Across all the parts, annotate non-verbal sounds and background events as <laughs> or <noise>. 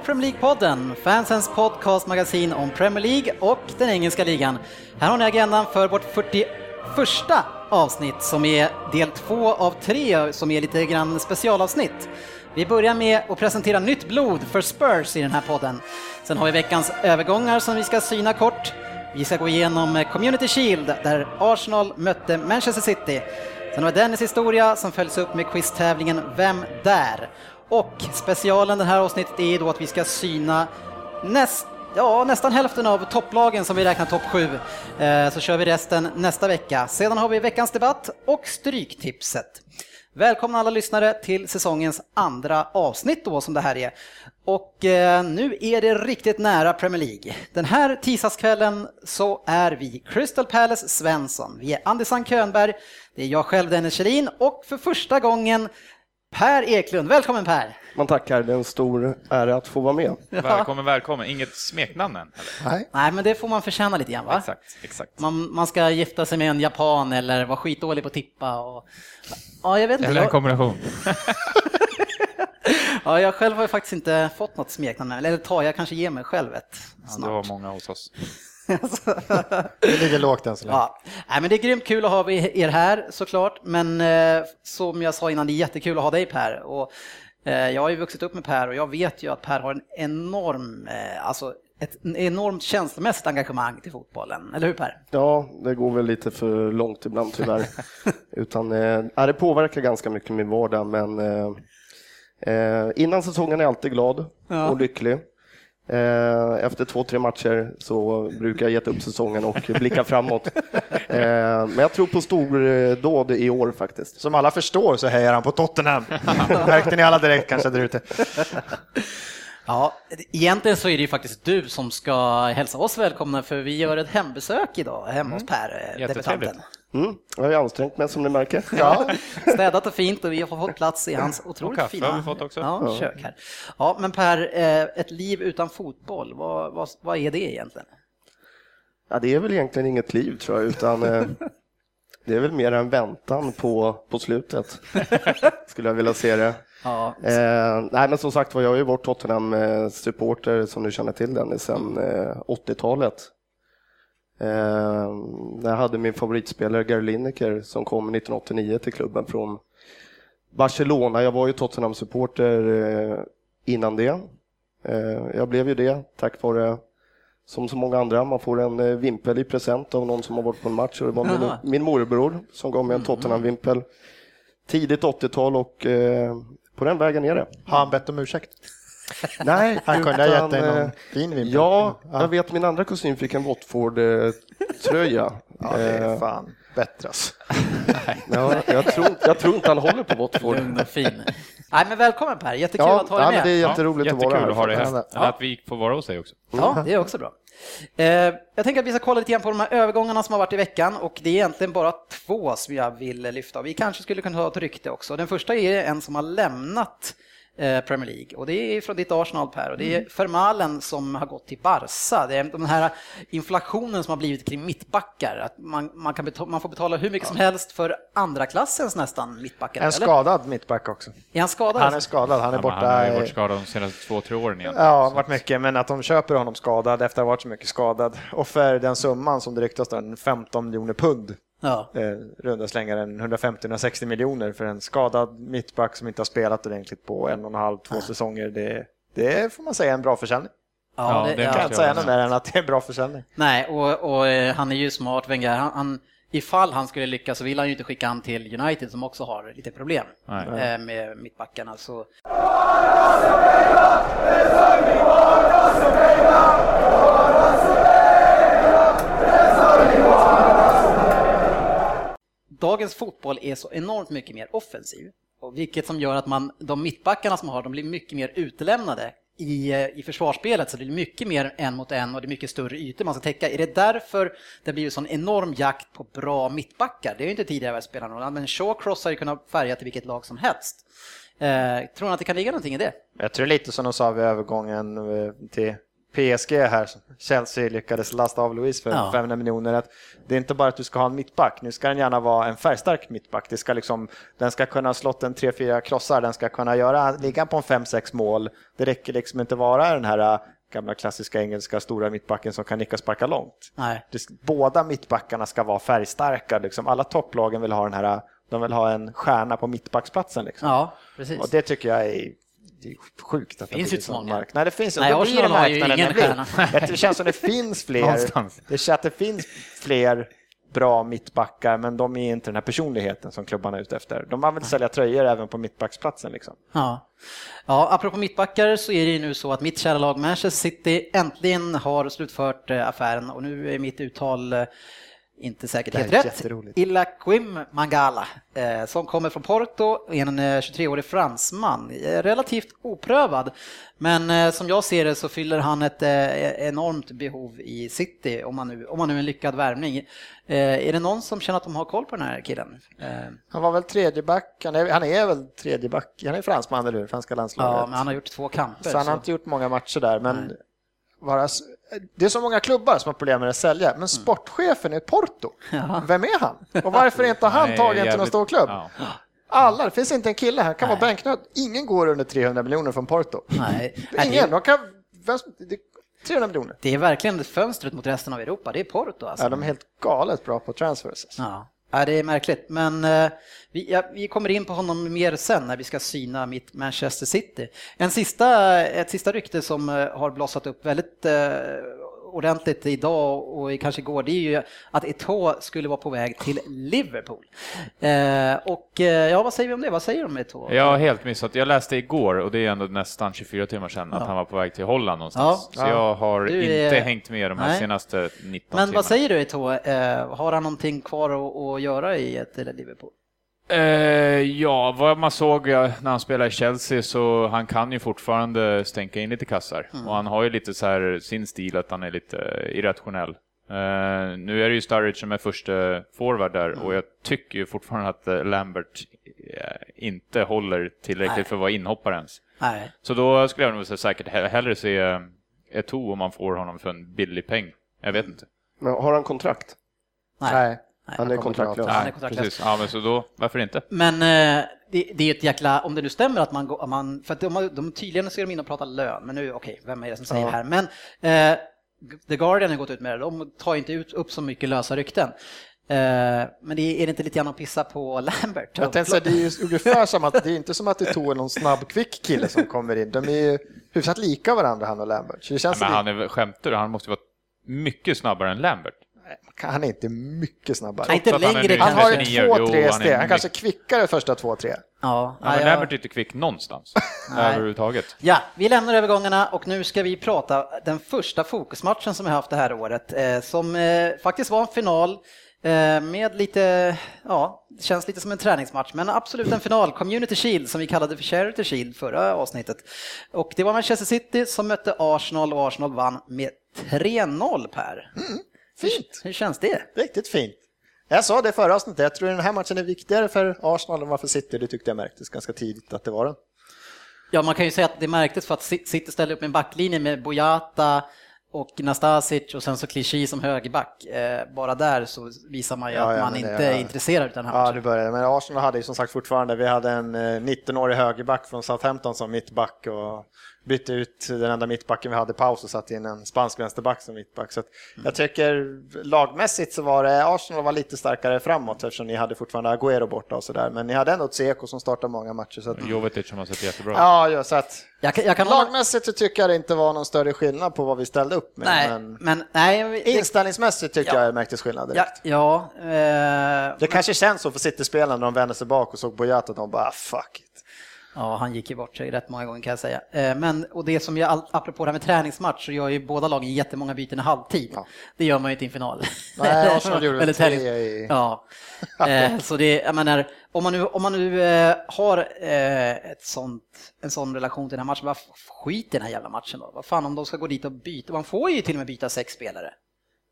Här Premier League-podden, fansens podcastmagasin om Premier League och den engelska ligan. Här har ni agendan för vårt 41 avsnitt som är del två av tre som är lite grann specialavsnitt. Vi börjar med att presentera nytt blod för Spurs i den här podden. Sen har vi veckans övergångar som vi ska syna kort. Vi ska gå igenom Community Shield där Arsenal mötte Manchester City. Sen har vi Dennis historia som följs upp med quiztävlingen Vem där? Och specialen det här avsnittet är då att vi ska syna näst, ja, nästan hälften av topplagen som vi räknar topp sju. Eh, så kör vi resten nästa vecka. Sedan har vi veckans debatt och Stryktipset. Välkomna alla lyssnare till säsongens andra avsnitt då som det här är. Och eh, nu är det riktigt nära Premier League. Den här tisdagskvällen så är vi Crystal Palace Svensson, vi är Andersson Könberg, det är jag själv Dennis Kjellin och för första gången Per Eklund, välkommen Per! Man tackar, det är en stor ära att få vara med. Välkommen, välkommen. Inget smeknamn än? Eller? Nej. Nej, men det får man förtjäna lite grann va? Exakt, exakt. Man, man ska gifta sig med en japan eller vara skitdålig på att tippa och... Ja, jag vet inte. Eller en kombination. <laughs> ja, jag själv har ju faktiskt inte fått något smeknamn, eller tar jag kanske ge mig själv ett Ja, snart. du har många hos oss. Det ligger lågt än så länge. Ja, Nej, men det är grymt kul att ha er här såklart, men eh, som jag sa innan, det är jättekul att ha dig Per. Och, eh, jag har ju vuxit upp med Per och jag vet ju att Per har en enorm, eh, alltså ett enormt känslomässigt engagemang till fotbollen, eller hur Per? Ja, det går väl lite för långt ibland tyvärr. <laughs> Utan, eh, det påverkar ganska mycket min vardag, men eh, eh, innan säsongen är jag alltid glad Ja. och lycklig. Eh, Efter två, tre matcher så brukar jag geta upp säsongen och blicka framåt. <laughs> Eh, Men jag tror på stor eh, dåd i år faktiskt. Som alla förstår så hejar han på Tottenham. <laughs> Märkte ni alla direkt kanske där ute. Ja, egentligen så är det ju faktiskt du som ska hälsa oss välkomna för vi gör ett hembesök idag hemma hos Per, eh, Jättetrevligt. debutanten. Mm, jag har ju ansträngt mig som ni märker. Ja, <laughs> städat och fint och vi har fått plats i hans otroligt kaffe fina har vi fått också. Ja, kök här. Ja, men Per, eh, ett liv utan fotboll, vad, vad, vad är det egentligen? Ja, det är väl egentligen inget liv tror jag, utan eh, det är väl mer en väntan på, på slutet, <laughs> skulle jag vilja se det. Ja, Eh, nej, men som sagt var, jag har ju varit Tottenham-supporter som du känner till Dennis, sedan eh, 80-talet. Eh, jag hade min favoritspelare Gary Lineker som kom 1989 till klubben från Barcelona. Jag var ju Tottenham-supporter eh, innan det. Eh, jag blev ju det tack vare som så många andra, man får en eh, vimpel i present av någon som har varit på en match och det var min, min morbror som gav mig en Tottenham-vimpel tidigt 80-tal och eh, på den vägen är det. Har han bett om ursäkt? <laughs> Nej, Han kunde ha gett dig någon eh, fin vimpel. Ja, jag vet min andra kusin fick en Watford-tröja. <laughs> Ja, det är fan bättre alltså. <laughs> ja, jag, tror, jag tror inte han håller på Watford. lugn och fin. Nej, men välkommen Per, jättekul Ja, att ha ja, dig med. det är Ja, jätteroligt att vara jättekul här. att ha dig här. Eller att vi får vara hos dig också. Ja, det är också bra. Eh, jag tänker att vi ska kolla lite grann på de här övergångarna som har varit i veckan och det är egentligen bara två som jag vill lyfta. Vi kanske skulle kunna ha ett rykte också. Den första är en som har lämnat Premier League och det är från ditt Arsenal Per och det är Vermaelen som har gått till Barca. Det är den här inflationen som har blivit kring mittbackar. Att man, man, kan betala, man får betala hur mycket som helst för andra klassens nästan mittbackar. En eller? skadad mittback också. Är han skadad? Han är skadad, han är Ja, borta. han har ju varit skadad de senaste två, tre åren igen. Ja, varit mycket, men att de köper honom skadad efter att ha varit så mycket skadad. Och för den summan som det ryktas en 15 miljoner pund, Ja. eh, runda slängar en 150-160 miljoner för en skadad mittback som inte har spelat ordentligt på en och en halv, två säsonger. Det, det får man säga är en bra försäljning. Ja, Ja, det Jag Ja, kan inte säga något mer än att det är en bra försäljning. Nej, och, och eh, han är ju smart, Wenger. Han, han, ifall han skulle lyckas så vill han ju inte skicka han till United som också har lite problem Nej. eh, med mittbackarna. Så. Dagens fotboll är så enormt mycket mer offensiv. och vilket som gör att man, de mittbackarna som man har, de blir mycket mer utelämnade i, eh, i försvarsspelet, så det blir mycket mer en mot en och det är mycket större ytor man ska täcka. Är det därför det blir en sån enorm jakt på bra mittbackar? Det är ju inte tidigare varit spelarna, men Shawcross har ju kunnat färga till vilket lag som helst. Eh, tror ni att det kan ligga någonting i det? Jag tror lite som de sa vid övergången eh, till PSG här, Chelsea lyckades lasta av Louise för Ja. 500 miljoner. Att det är inte bara att du ska ha en mittback, nu ska den gärna vara en färgstark mittback. Det ska liksom, den ska kunna slått en 3-4 krossar, den ska kunna göra, ligga på en 5-6 mål. Det räcker liksom inte vara den här äh, gamla klassiska engelska stora mittbacken som kan nicka och sparka långt. Nej. Båda mittbackarna ska vara färgstarka. Liksom. Alla topplagen vill ha den här, de vill ha en stjärna på mittbacksplatsen. Liksom. Ja, precis. Och det tycker jag är, det är sjukt att det Finns inte så många. mark- Nej, det finns Nej, det Arsenal har ju marknaden ingen stjärna. <laughs> Det känns som det finns fler. Det känns att det finns fler bra mittbackar, men de är inte den här personligheten som klubbarna är ute efter. De vill sälja tröjor även på mittbacksplatsen. Liksom. Ja. ja, apropå mittbackar så är det ju nu så att mitt kära lag Manchester City äntligen har slutfört eh, affären och nu är mitt uttal eh, inte säkert helt rätt. Ilaquim Mangala eh, som kommer från Porto, en eh, 23-årig fransman, eh, relativt oprövad. Men eh, som jag ser det så fyller han ett eh, enormt behov i City om man nu, om man nu är en lyckad värvning. Eh, är det någon som känner att de har koll på den här killen? Han var väl tredje back, han är, han är väl tredje back, han är fransman eller hur, franska landslaget. ja, men han har gjort två kamper. så han har så- inte gjort många matcher där, men vara, det är så många klubbar som har problem med att sälja, men sportchefen är Porto. Vem är han? Och varför är inte han tagen till någon stor klubb? Ja. Alla, det finns inte en kille här, kan vara Nej. bänknödd. Ingen går under 300 miljoner från Porto. Nej. <laughs> Ingen, de kan, vem, som- det, 300 miljoner. det är verkligen fönstret mot resten av Europa, det är Porto alltså. Ja, de är helt galet bra på transfers. Ja, ja det är märkligt. Men eh, vi, ja, vi kommer in på honom mer sen när vi ska syna mitt Manchester City. En sista, ett sista rykte som eh, har blossat upp väldigt eh, ordentligt idag och kanske igår, det är ju att Eto'o skulle vara på väg till Liverpool. Eh, och eh, ja, vad säger vi om det? Vad säger du om Eto'o? Jag har helt missat. Jag läste igår, och det är ändå nästan 24 timmar sedan, att han var på väg till Holland någonstans. Ja. Så jag har Du inte är- hängt med de här Nej. senaste 19 Men timmarna. vad säger du Eto'o? Eh, har han någonting kvar att, att göra i ett Liverpool? Eh, ja, vad man såg när han spelade i Chelsea så han kan ju fortfarande stänka in lite kassar. Mm. Och han har ju lite så här sin stil att han är lite irrationell. Eh, nu är det ju Sturridge som är första forward där Mm. och jag tycker ju fortfarande att eh, Lambert inte håller tillräckligt Nej. för att vara inhoppare ens. Nej. Så då skulle jag nog säga säkert he- hellre se Eto'o om man får honom för en billig peng. Jag vet inte. Men har han kontrakt? Nej. Nej. Han är kontraktlös. Ja, han är Nej, kontraktlös. precis. Ja, men så då, varför inte? Men eh, det, det är ett jäkla, om det nu stämmer att man, går- om man för att de, de tydligen ska de in och prata lön, men nu, okej, vem är det som säger det här? Men eh, The Guardian har gått ut med det, de tar inte ut upp så mycket lösa rykten. Eh, men det är, det inte lite grann att pissa på Lambert? Jag tänkte säga, det är ju ungefär som att det är inte som att det tog någon snabb, kvick kille som kommer in. De är ju hyfsat lika varandra, han och Lambert. Så det känns men som han är väl skämtar du? Han måste vara mycket snabbare än Lambert. Han är inte mycket snabbare. Nej, inte längre. Han har 39, två, tre steg. Han kanske kvickare första två, tre. Ja, Ja, men. Lambert är inte kvick någonstans <laughs> överhuvudtaget. Ja, vi lämnar övergångarna och nu ska vi prata den första fokusmatchen som vi haft det här året, eh, som eh, faktiskt var en final eh, med lite, ja, det känns lite som en träningsmatch, men absolut en final. Community Shield som vi kallade för Charity Shield förra avsnittet. Och det var Manchester City som mötte Arsenal och Arsenal vann med 3-0 Per. Fint. Hur känns det? Riktigt fint. Jag sa det förra avsnittet, jag tror den här matchen är viktigare för Arsenal än vad för City. Det tyckte jag märktes ganska tidigt att det var den. Ja, man kan ju säga att det märktes för att City ställde upp en backlinje med Boyata och Nastasic och sen så Clichy som högerback. Eh, bara där så visar man ju Ja, att ja, man det- inte ja. är intresserad av den här Ja, matchen. det började. Men Arsenal hade ju som sagt fortfarande, vi hade en eh, 19-årig högerback från Southampton som mittback och bytte ut den enda mittbacken vi hade i paus och satte in en spansk vänsterback som mittback. Så att Mm. jag tycker lagmässigt så var det, Arsenal var lite starkare framåt eftersom ni hade fortfarande Agüero borta och sådär. Men ni hade ändå Tseko som startade många matcher. Så att, Jovetic som har sett jättebra ja, ja, så att Jag kan, jag kan lagmässigt så tycker jag det inte var någon större skillnad på vad vi ställde upp med. Nej, Men men nej. Det, inställningsmässigt tycker Ja. jag det märktes skillnad direkt. ja, ja eh, Det kanske känns så för City-spelarna när de vände sig bak och såg Boyata att de bara "Ah, fuck it. Ja, han gick ju bort sig rätt många gånger kan jag säga. Eh, Men, och det som jag, apropå det här med träningsmatch, så gör ju båda lagen jättemånga byten i halvtid. Ja. Det gör man ju inte i en final. Nej, Arsenal <laughs> gjorde tre i- Ja, Eh, så det, jag menar, om man nu, om man nu eh, har ett sånt, en sån relation till den här matchen, vad skit i den här jävla matchen då? Vad fan om de ska gå dit och byta? Man får ju till och med byta sex spelare.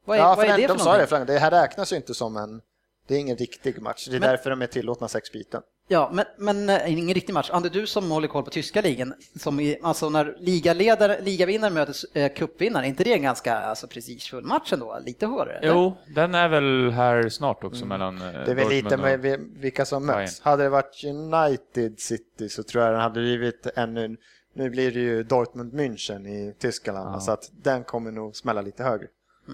Vad är, Ja, vad för är det de för sa någonting? det, Frank, det här räknas ju inte som en... Det är ingen riktig match. Det är Men- därför de är tillåtna sex byten. Ja, men, men eh, ingen riktig match. Ander, du som håller koll på tyska ligan, som i, alltså när ligaledare, ligavinnare möter eh, cupvinnare, är inte det en ganska alltså, prestigefull match ändå? Lite hårdare? eller? Jo, den är väl här snart också mellan eh, Mm. Det är väl lite med och... vi- vilka som möts. Hade det varit United City så tror jag den hade blivit ännu... Nu blir det ju Dortmund München i Tyskland, så att den kommer nog smälla lite högre.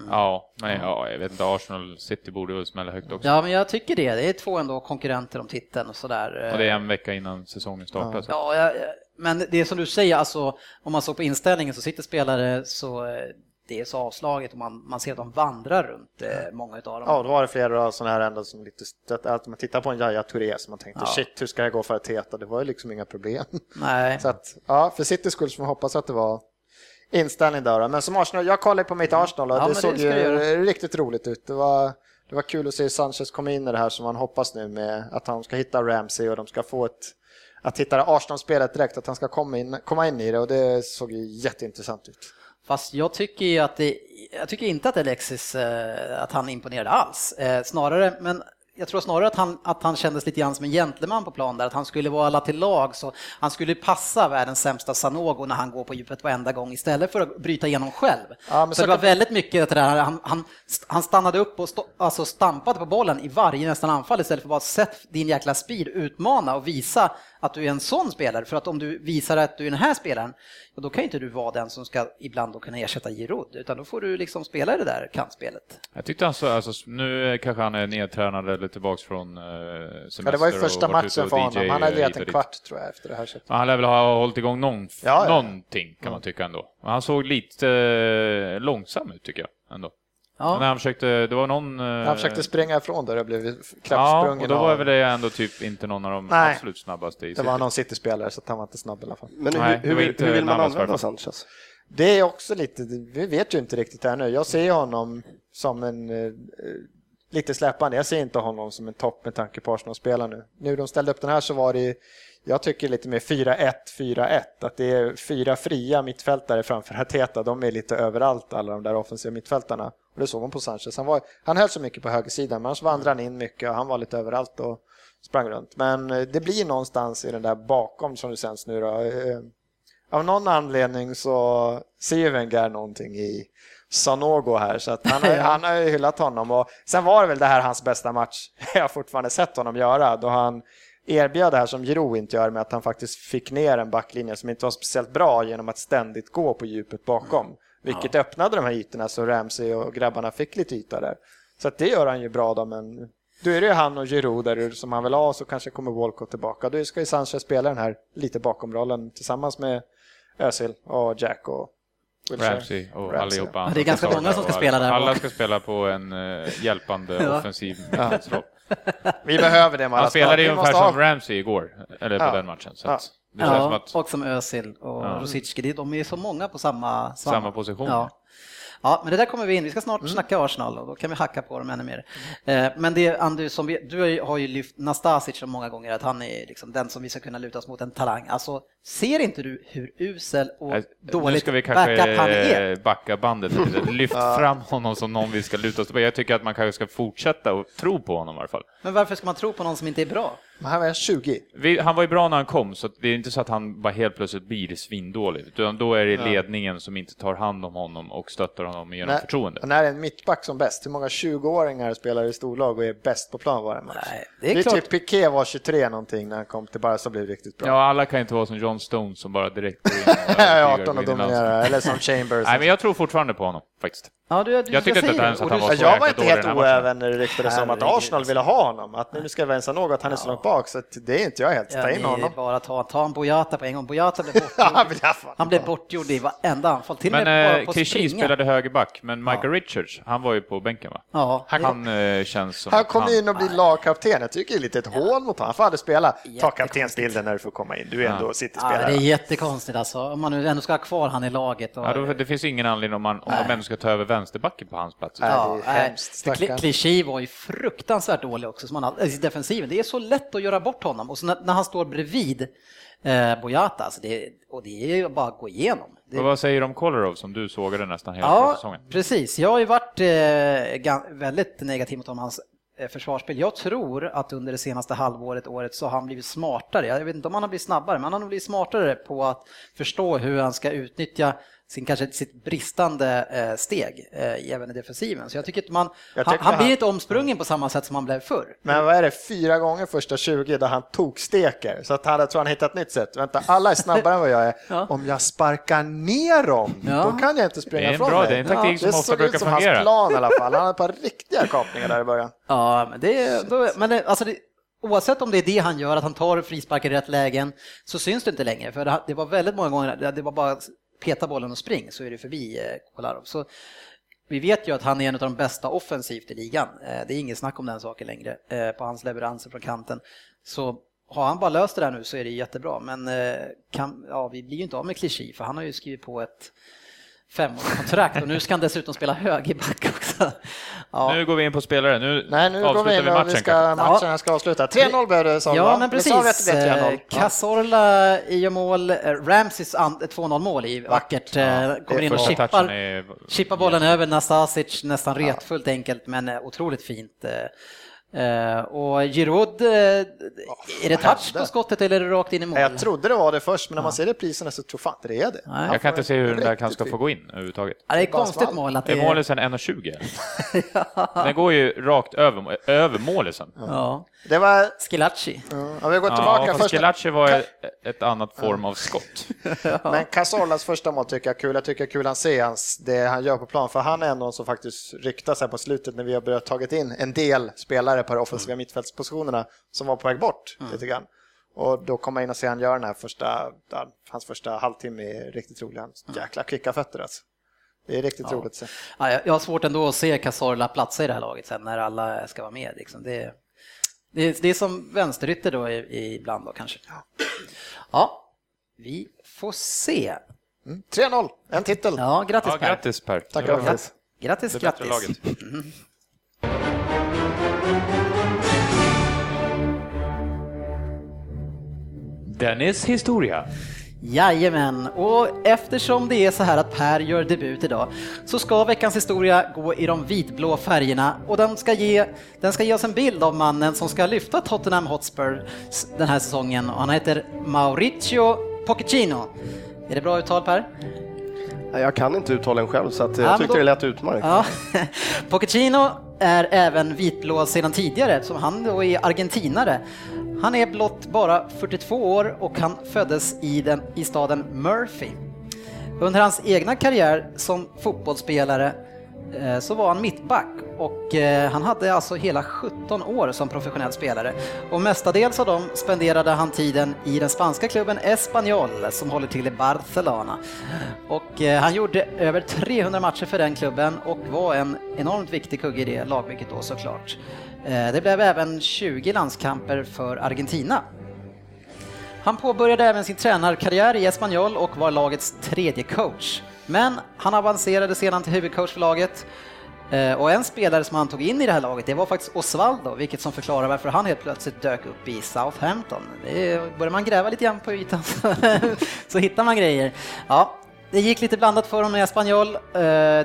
Ja, men ja, jag vet inte, Arsenal City borde väl smälla högt också. Ja, men jag tycker det. Det är två ändå konkurrenter om titeln och sådär. Och det är en vecka innan säsongen startar. så. Ja, jag, men det är som du säger, alltså, om man såg på inställningen så sitter spelare så eh, det är så avslaget och man, man ser att de vandrar runt eh, många utav dem. Ja, då var det flera sådana här ändå som lite stött. Att man tittar på en Yahya Touré som man tänkte Ja. shit, hur ska jag gå för att Teta? Det var ju liksom inga problem. Nej. <laughs> Så att, ja, för Citys skull får man hoppas att det var inställning där. då. Men som Arsenal, jag kollade på mitt Arsenal och Ja, det det såg göra. ju riktigt roligt ut. Det var, det var kul att se Sanchez komma in i det här som man hoppas nu med att han ska hitta Ramsey och de ska få ett att hitta Arsenal-spelet direkt, att han ska komma in, komma in i det och det såg ju jätteintressant ut. Fast jag tycker ju att det, jag tycker inte att Alexis, eh, att han imponerade alls. Eh, snarare, men jag tror snarare att han, att han kändes lite grann som en gentleman på plan där, att han skulle vara alla till lag, så han skulle passa världens sämsta Sanogo när han går på djupet varenda gång istället för att bryta igenom själv. Ja, så så det var väldigt mycket det där, han, han, han stannade upp och stå, alltså stampade på bollen i varje nästan anfall istället för att bara sätt din jäkla speed, utmana och visa att du är en sån spelare. För att om du visar att du är den här spelaren, då kan inte du vara den som ska ibland då kunna ersätta Giroud, utan då får du liksom spela det där kantspelet. Jag tyckte han så, alltså, nu kanske han är nedtränad eller tillbaks från eh, semester. Ja, det var ju första matchen för honom. Han har legat en dit. kvart tror jag efter det här sättet. Han lär väl ha hållit igång någon, Ja, ja. någonting kan man tycka ändå. Men han såg lite eh, långsam ut tycker jag ändå. Ja. När han försökte, det var någon... eh, Han försökte springa ifrån där och blev Ja, klappsprungen och då var av- väl det ändå typ inte någon av de Nej. absolut snabbaste i Det var någon City-spelare så han var inte snabb i alla fall. Men Nej, det hur, var hur, hur vill man använda fördel. Sanchez? Det är också lite, vi vet ju inte riktigt här nu. Jag ser honom som en eh, lite släpande. Jag ser inte honom som en topp med tanke på Arsenal-spelare nu. Nu de ställde upp den här så var det, jag tycker lite mer 4-1, 4-1. Att det är fyra fria mittfältare framför Arteta. De är lite överallt alla de där offensiva mittfältarna. Och det såg man på Sanchez. Han, var, han höll så mycket på högersidan men annars vandrade han in mycket och han var lite överallt och sprang runt. Men eh, det blir någonstans i den där bakom som det känns nu då. Eh, av någon anledning så ser Wenger någonting i Sanogo här, så att han, har, <laughs> han har ju hyllat honom. Och sen var det väl det här hans bästa match <laughs> jag fortfarande sett honom göra, då han erbjöd det här som Giroud inte gör med att han faktiskt fick ner en backlinje som inte var speciellt bra genom att ständigt gå på djupet bakom. Vilket öppnade de här ytorna så Ramsey och grabbarna fick lite yta där. Så att det gör han ju bra då, men då är det ju han och Giroud där som han vill ha, så kanske kommer Walcott tillbaka. Då ska ju Sanchez spela den här lite bakomrollen tillsammans med Özil och Jack och Wilshere. Ramsey och Ramsey. allihopa. Ja, det är ganska många som ska och spela där Alla ska spela på en uh, hjälpande <laughs> Ja. offensiv mittfältsroll. Vi behöver det. Han spelade ju ungefär som ha- Ramsey igår, eller på Ja. den matchen. Så Ja. Det Ja, att och som Özil och Ja. Rosicki, de är så många på samma, Samma position. Ja. ja, men det där kommer vi in. Vi ska snart Mm. snacka Arsenal och då kan vi hacka på dem ännu mer. Eh, Men det, Andy, som vi, du har ju- ju lyft Nastasic så många gånger att han är liksom den som vi ska kunna luta oss mot, en talang. Alltså, ser inte du hur usel och Nej, Nu dåligt ska vi backup han kanske är? eh, backa bandet lite. <laughs> Lyft fram honom som någon vi ska luta oss på. Jag tycker att man kanske ska fortsätta och tro på honom i alla fall. Men varför ska man tro på någon som inte är bra? Men han var 20. Vi, han var ju bra när han kom, så det är inte så att han bara helt plötsligt blir svindålig. Utan då är det ledningen som inte tar hand om honom och stöttar honom genom När, förtroende. när är en mittback som bäst? Hur många 20-åringar spelar i storlag och är bäst på plan varje match? Nej, det det är, är klart. typ Piqué var 23 någonting när han kom till Barca och blev riktigt bra. Ja, alla kan inte vara som John Stones som bara direkt går in och <laughs> Ja, övertygar 18 och dominerar, eller som <laughs> Chambers. Nej, men jag tror fortfarande på honom faktiskt. Ja, du, du, Jag tyckte inte ens att han var så jag var inte helt oäven när det ryktades om att. Arsenal ville ha honom. Att nu ska vänsa något, han är så långt bak. Så det är inte jag helt. Ja, Ta in honom. bara ta, ta en Boyata på en gång. Boyata blev <laughs> Ja, bortgjord. Han blev bortgjord i varenda anfall, till Men med eh, på springa. spelade högerback, men Michael Richards, han var ju på bänken va? Ja, Han eh, känns som Han att kom in och blev lagkapten. Jag tycker det är lite ett hån mot honom. Han får aldrig spela. Ta kaptensbilden när du får komma in. Du är ändå ja, City-spelare. det är jättekonstigt alltså. Om man nu ändå ska ha kvar han i laget. Och, Ja, då, det finns ingen anledning om, man, om de ändå ska ta över vänsterbacken på hans plats. Ja, det är hemskt, stackarn. Clichy var ju fruktansvärt dålig också, som han, hade- alltså, i defensiven. Det är så lätt att göra bort honom. Och så när, när han står bredvid eh, Boyata, alltså det, och det är ju bara att gå igenom. Det, vad säger du om Kolarov som du sågade nästan hela ja, säsongen? precis. Jag har ju varit eh, väldigt negativ mot om hans eh, försvarsspel. Jag tror att under det senaste halvåret, året, så har han blivit smartare. Jag vet inte om han har blivit snabbare, men han har blivit smartare på att förstå hur han ska utnyttja sin, kanske sitt bristande eh, steg eh, även i defensiven. Så jag tycker att man, Jag han, tycker han han- blir inte omsprungen på samma sätt som han blev förr. Men vad är det, fyra gånger första 20 där han toksteker. Så att han, jag tror han hittat ett nytt sätt. Vänta, alla är snabbare än vad jag är. <laughs> Ja. Om jag sparkar ner dem, Ja. då kan jag inte Det springa är en ifrån bra, det är en taktik som det ofta såg brukar ut som fungera. hans plan i alla fall. Han hade ett par <laughs> riktiga kapningar där i början. Ja, men det, då, men det, alltså det, oavsett om det är det han gör, att han tar frisparkar i rätt lägen, så syns det inte längre. För det, det var väldigt många gånger, det, det var bara peta bollen och spring så är det förbi eh, Kolarov. Så vi vet ju att han är en av de bästa offensivt i ligan. Eh, det är inget snack om den saken längre eh, på hans leveranser från kanten. Så har han bara löst det där nu så är det jättebra. Men kan, ja, vi blir ju inte av med Clichy för han har ju skrivit på ett femårigt kontrakt och nu ska han dessutom spela högerback också. Ja. Nu går vi in på spelare, nu, Nej, nu går avslutar vi in och matchen. vi ska, kanske. matchen här ska avsluta. 3-0 blev det, sa vi, Ja, va? men Vi precis. att det blev 3-0. Eh, Cazorla gör mål, eh, Ramses an- 2-0 mål i vackert. eh, Kommer in och chippar, är... chippar bollen över Nastasic nästan retfullt enkelt men eh, otroligt fint. Eh, Och Giroud, eh, är det touch på skottet eller är det rakt in i mål? Jag trodde det var det först, men när man ser repriserna så tror fan inte det är det. Nej. Jag kan inte se hur den där kan ska få gå in överhuvudtaget. Ja, det är ett konstigt mål att Är det målet sen 1,20? <laughs> Den går ju rakt över, över målet sen. Ja, Det var... Skilacci. Ja, vi går Ja, tillbaka först. Schillaci var ett, ett annat form av skott. <laughs> Men Casorlas första mål tycker jag är kul. Jag tycker det är kul att se hans, det han gör på plan, för han är någon som faktiskt ryktas här på slutet när vi har börjat tagit in en del spelare på de offensiva mittfältspositionerna som var på väg bort lite grann. Och då kommer jag in och se han gör den här första, där, hans första halvtimme är riktigt rolig. Han jäkla kvicka fötter alltså. Det är riktigt roligt att se. Ja, jag har svårt ändå att se Cazorla platsa i det här laget sen när alla ska vara med. Liksom. Det, det, är- det är som vänsterytter då ibland då kanske. Ja, vi får se. Mm. 3-0, en titel. Ja, grattis Ja, Per. grattis Per. Tackar. Grattis. Grattis, grattis. <laughs> Dennis historia. Jajamän, och eftersom det är så här att Per gör debut idag så ska veckans historia gå i de vitblå färgerna och den ska ge, den ska ge oss en bild av mannen som ska lyfta Tottenham Hotspur den här säsongen och han heter Mauricio Pochettino. Är det bra uttal Per? Jag kan inte uttalen själv så att Ja, jag men tyckte då- det lät utmärkt. Ja. <laughs> Pochettino är även vitblå sedan tidigare, som han då är argentinare. Han är blott bara 42 år och han föddes i, den, i staden Murphy. Under hans egna karriär som fotbollsspelare eh, så var han mittback och eh, han hade alltså hela 17 år som professionell spelare. Och mestadels av dem spenderade han tiden i den spanska klubben Espanyol som håller till i Barcelona. Och eh, han gjorde över 300 matcher för den klubben och var en enormt viktig kugge i det lagbygget då såklart. Eh, det blev även 20 landskamper för Argentina. Han påbörjade även sin tränarkarriär i Espanyol och var lagets tredje coach. Men han avancerade sedan till huvudcoach för laget. Eh, och en spelare som han tog in i det här laget, det var faktiskt Osvaldo, vilket som förklarar varför han helt plötsligt dök upp i Southampton. Det är, börjar man gräva lite grann på ytan så, <laughs> så hittar man grejer. Ja, det gick lite blandat för honom i Espanyol. Eh,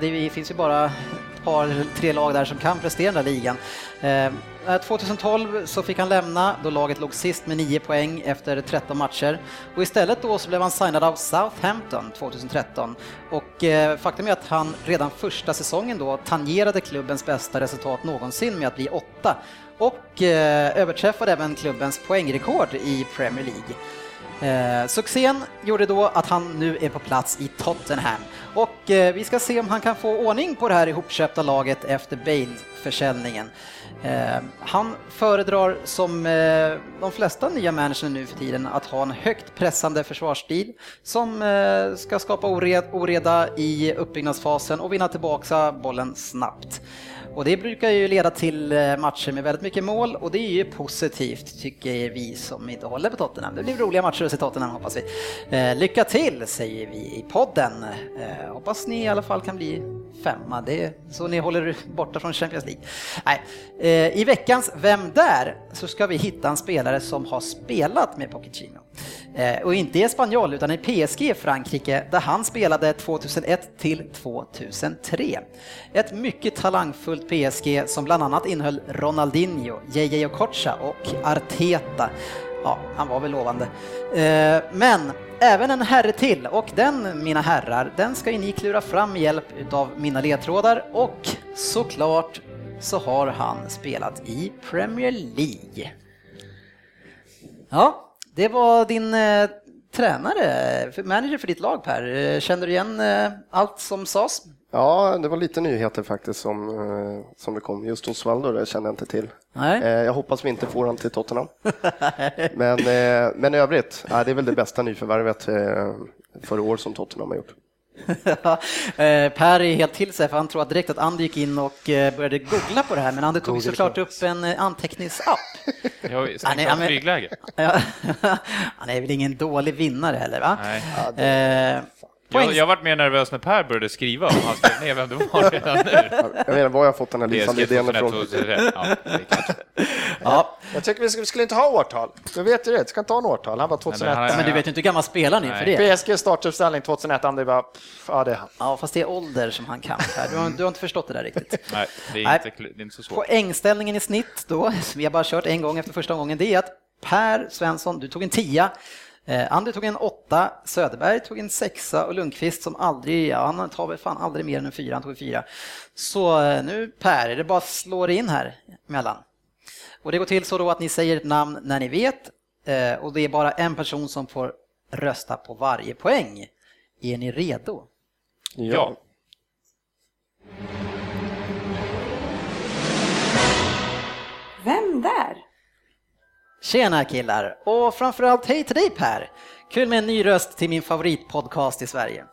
det finns ju bara ett par, tre lag där som kan prestera i den där ligan. Eh, 2012 så fick han lämna då laget låg sist med 9 poäng efter 13 matcher. Och istället då så blev han signad av Southampton 2013 och eh, faktum är att han redan första säsongen då tangerade klubbens bästa resultat någonsin med att bli åtta och eh, överträffade även klubbens poängrekord i Premier League. Eh, succén gjorde då att han nu är på plats i Tottenham och eh, vi ska se om han kan få ordning på det här ihopköpta laget efter Bale-försäljningen. Eh, han föredrar som eh, de flesta nya managers nu för tiden att ha en högt pressande försvarsstil som eh, ska skapa oreda i uppbyggnadsfasen och vinna tillbaka bollen snabbt. Och det brukar ju leda till eh, matcher med väldigt mycket mål och det är ju positivt tycker vi som inte håller på Tottenham. Det blir roliga matcher att se Tottenham hoppas vi. Eh, lycka till säger vi i podden. Eh, hoppas ni i alla fall kan bli femma, det är så ni håller borta från Champions League. Nej. I veckans Vem där? så ska vi hitta en spelare som har spelat med Pochettino. Eh, och inte i Espanyol utan i PSG i Frankrike där han spelade 2001 till 2003. Ett mycket talangfullt PSG som bland annat innehöll Ronaldinho, JJ Okocha och Arteta. Ja, han var väl lovande. Eh, men även en herre till och den, mina herrar, den ska ju ni klura fram med hjälp utav mina ledtrådar och såklart så har han spelat i Premier League. Ja, det var din eh, tränare, manager för ditt lag Per. Eh, Känner du igen eh, allt som sades? Ja, det var lite nyheter faktiskt som, eh, som det kom. Just Osvaldo, det kände jag inte till. Nej. Eh, Jag hoppas vi inte får han till Tottenham. <laughs> Men, eh, men i övrigt, det är väl det bästa nyförvärvet för år som Tottenham har gjort. Eh, per är helt till sig för han tror att direkt att Andy gick in och eh, började googla på det här men Andy tog såklart upp en eh, anteckningsapp. Ja, ja, av men- flygläge. Ja, han är väl ingen dålig vinnare heller va? Nej. Eh, Jag, poäng- jag varit mer nervös när Per började skriva och han skrev ner vem det var redan nu. <laughs> Jag inte var jag har fått den här lysande idén 2001, ifrån. 2003. Ja, är <laughs> Jag tycker vi skulle, vi skulle inte ha årtal. Du vet ju det, vi ska inte ha en årtal. Han var 2001. Nej, men han- men du vet ju inte hur gammal spelar ni för det. PSG startuppställning 2001, Andy bara, pff, ja det är han. Ja, fast det är ålder som han kan. Du har, du har inte förstått det där riktigt. <laughs> Nej, det är, inte, det är inte så svårt. Poängställningen i snitt då, vi har bara kört en gång efter första gången, det är att Per Svensson, du tog en tia, eh, Andy tog en åtta, Söderberg tog en sexa och Lundqvist som aldrig, ja, han tar väl fan aldrig mer än en fyra, han tog en fyra. Så eh, nu Per, är det bara att slå det in här emellan. Och det går till så då att ni säger ett namn när ni vet eh, och det är bara en person som får rösta på varje poäng. Är ni redo? Ja. Vem där? Tjena killar! Och framförallt hej till dig Per! Kul med en ny röst till min favoritpodcast i Sverige.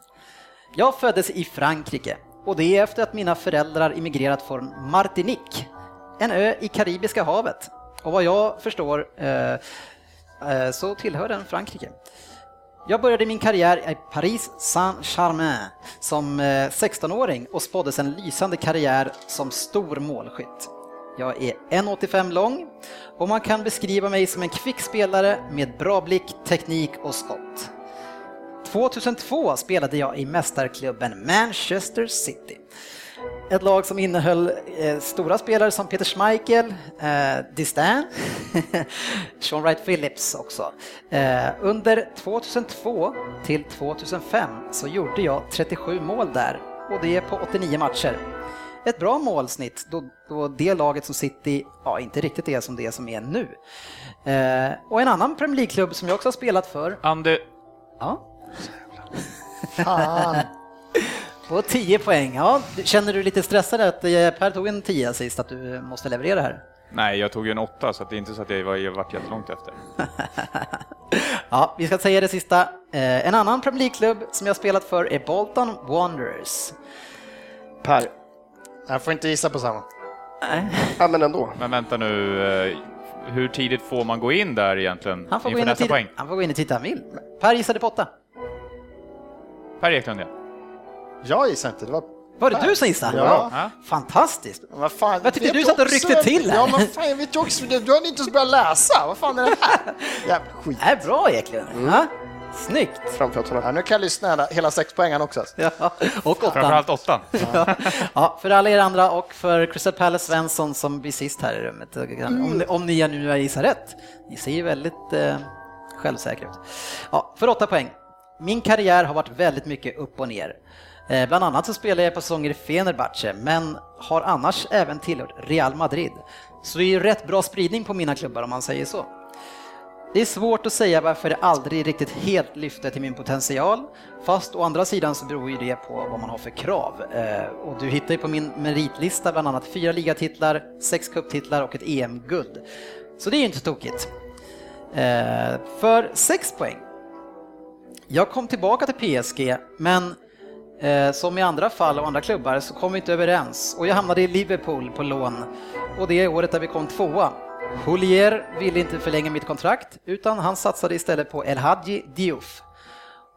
Jag föddes i Frankrike och det är efter att mina föräldrar immigrerat från Martinique, en ö i Karibiska havet. Och vad jag förstår eh, eh, så tillhör den Frankrike. Jag började min karriär i Paris Saint-Germain som eh, 16-åring och spåddes en lysande karriär som stor målskytt. Jag är 1,85 lång och man kan beskriva mig som en kvick spelare med bra blick, teknik och skott. 2002 spelade jag i mästarklubben Manchester City. Ett lag som innehöll eh, stora spelare som Peter Schmeichel, eh, Distin, <laughs> Sean Wright Phillips också. Eh, under 2002 till 2005 så gjorde jag 37 mål där och det är på 89 matcher. Ett bra målsnitt då, då det laget som City, ja inte riktigt är som det som är nu. Eh, och en annan Premier League-klubb som jag också har spelat för, Ande, ja, <laughs> Fan. <laughs> På 10 poäng, ja. Känner du lite stressad att eh, Per tog en 10 sist, att du måste leverera här? nej, jag tog ju en åtta så att det är inte så att jag var, jag varit jättelångt efter. <laughs> Ja, vi ska säga det sista. Eh, En annan Premier League-klubb som jag spelat för är Bolton Wanderers. Per, Jag får inte gissa på samma. Nej, ja men ändå. Men vänta nu, eh, hur tidigt får man gå in där egentligen? Han får, gå inför in och nästa titta, poäng? han får gå in och titta han vill. Per gissade på 8. Per Eklund ja. Jag gissar inte, det var... Var det du som gissade? Ja. Ja. Fantastiskt. Vad fan, Jag tyckte vet du satt och också- ryckte till här. Ja, men fan, jag vet ju också, du hade inte ens börjat läsa. Vad fan är det här? <laughs> Jävla skit. Det är bra Eklund. Ja, snyggt. Framfötterna. Ja, nu kan jag lyssna hela, hela sex poängen också. <laughs> Ja, och 8. Framförallt åttan. <laughs> Ja, för alla er andra och för Crystal Palace Svensson som blir sist här i rummet. Om, ni- om ni nu gissar rätt. Ni ser ju väldigt eh, självsäkra ut. Ja, för åtta poäng. Min karriär har varit väldigt mycket upp och ner. Eh, bland annat så spelar jag på säsonger i Fenerbahce, men har annars även tillhört Real Madrid. Så det är ju rätt bra spridning på mina klubbar om man säger så det är svårt att säga varför det aldrig riktigt helt lyfte till min potential. Fast å andra sidan så beror ju det på vad man har för krav. Eh, och du hittar ju på min meritlista bland annat fyra ligatitlar, sex cuptitlar och ett EM-guld. Så det är ju inte tokigt. Eh, för sex poäng. Jag kom tillbaka till PSG, men eh, som i andra fall och andra klubbar så kom vi inte överens och jag hamnade i Liverpool på lån och det är året där vi kom tvåa. Houllier ville inte förlänga mitt kontrakt utan han satsade istället på El Hadji Diouf.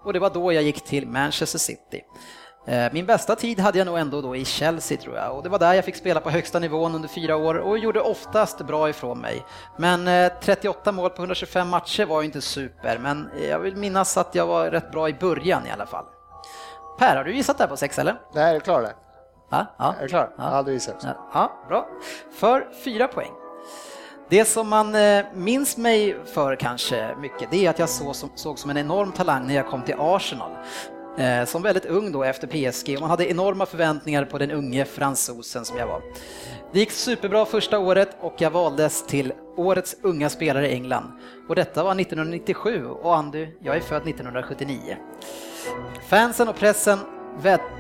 Och det var då jag gick till Manchester City. Eh, min bästa tid hade jag nog ändå då i Chelsea tror jag och det var där jag fick spela på högsta nivån under fyra år och gjorde oftast bra ifrån mig. Men 38 eh, mål på 125 matcher var ju inte super men jag vill minnas att jag var rätt bra i början i alla fall. Per, har du gissat där på sex eller? Nej, är du klar där? Ja, ja. Är du klar? Ja. Ja, du gissat. Ja, bra. För fyra poäng. Det som man eh, minns mig för kanske mycket, det är att jag såg som, såg som en enorm talang när jag kom till Arsenal. Eh, som väldigt ung då efter PSG och man hade enorma förväntningar på den unge fransosen som jag var. Det gick superbra första året och jag valdes till årets unga spelare i England. Och detta var 1997 och Andy, jag är född 1979. Fansen och pressen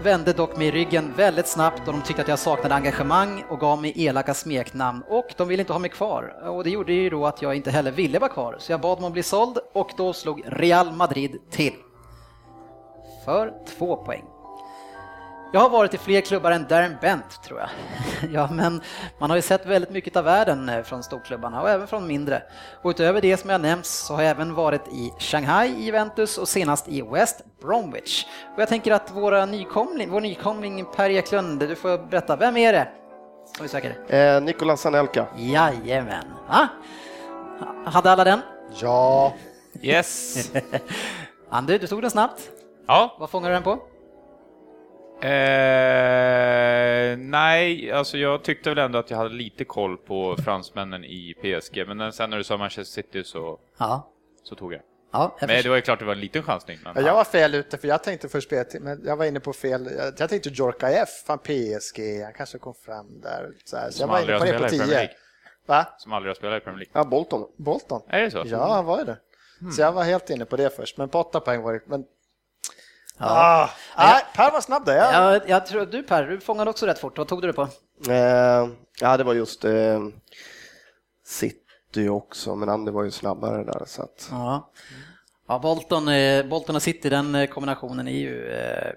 vände dock mig ryggen väldigt snabbt och de tyckte att jag saknade engagemang och gav mig elaka smeknamn och de ville inte ha mig kvar. Och det gjorde ju då att jag inte heller ville vara kvar, så jag bad dem att bli såld och då slog Real Madrid till. För två poäng. Jag har varit i fler klubbar än Darren Bent, tror jag. <laughs> ja, men man har ju sett väldigt mycket av världen eh, från storklubbarna och även från mindre. Och utöver det som jag nämnt så har jag även varit i Shanghai, i Juventus och senast i West Bromwich. Och jag tänker att våra nykomling, vår nykomling Per Eklund, du får berätta, vem är det som vi söker? Eh, Nicolas Anelka. Jajamän. Va? Hade alla den? Ja. Yes. <laughs> Andy, du tog den snabbt. Ja. Vad fångar du den på? Eh, nej, alltså jag tyckte väl ändå att jag hade lite koll på fransmännen i PSG, men sen när du sa Manchester City så, Ja. så tog jag. Ja, jag Men det var ju klart det var en liten chansning. Men... Jag var fel ute för jag tänkte först men jag var inne på fel. Jag, tänkte Djorkaeff, fan PSG, han kanske kom fram där. Så, här. så jag var inne på det på spelat i Premier 10. League. Va? Som aldrig har spelat i Premier League. Ja, Bolton. Bolton? Är det så? Ja, han var ju det. Så jag var helt inne på det först, men på åtta poäng var det. Men... Ja. Ah, nej, Per var snabb där. Ja. Jag, jag tror du Per, du fångade också rätt fort. Vad tog du det på? Eh, ja, det var just eh, City också, men Andy var ju snabbare där. Så att, Ja, ja Bolton, eh, Bolton och City, den eh, kombinationen är ju... Eh,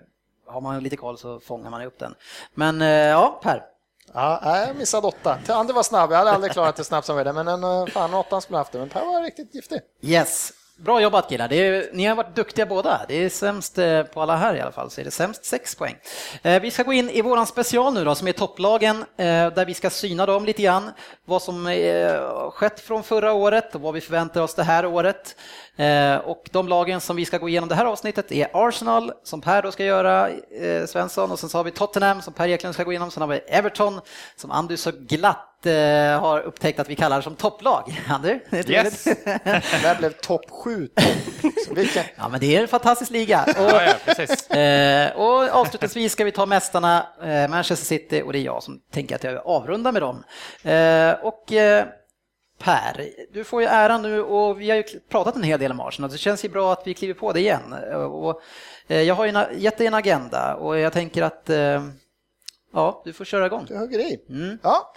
har man lite koll så fångar man upp den. Men eh, ja, Per. Ja, jag missade åtta. Ander var snabb, jag hade aldrig klarat det snabbt som vi det, men en, eh, fan åttan skulle jag haft det. Men Per var riktigt giftig. Yes. Bra jobbat killar, det är, ni har varit duktiga båda. Det är sämst eh, på alla här i alla fall, så är det sämst sex poäng. Eh, vi ska gå in i våran special nu då, som är topplagen, eh, där vi ska syna dem lite grann. Vad som skett från förra året och vad vi förväntar oss det här året. Och de lagen som vi ska gå igenom det här avsnittet är Arsenal, som Per då ska göra, Svensson, och sen så har vi Tottenham som Per Eklund ska gå igenom, sen har vi Everton som Andy så glatt eh, har upptäckt att vi kallar som topplag. <laughs> Det är Yes. <laughs> Det där blev topp sju. Så Vilken... Ja, men det är en fantastisk liga. <laughs> Ja, Och, ja, precis. eh, och avslutningsvis ska vi ta mästarna, eh, Manchester City, och det är jag som tänker att jag avrundar med dem. Och Per, du får ju äran nu och vi har ju pratat en hel del om Arsenal, det känns ju bra att vi kliver på det igen. Och, jag har ju en- gett dig en agenda och jag tänker att ja, du får köra igång. Du hugger i. Mm. Ja.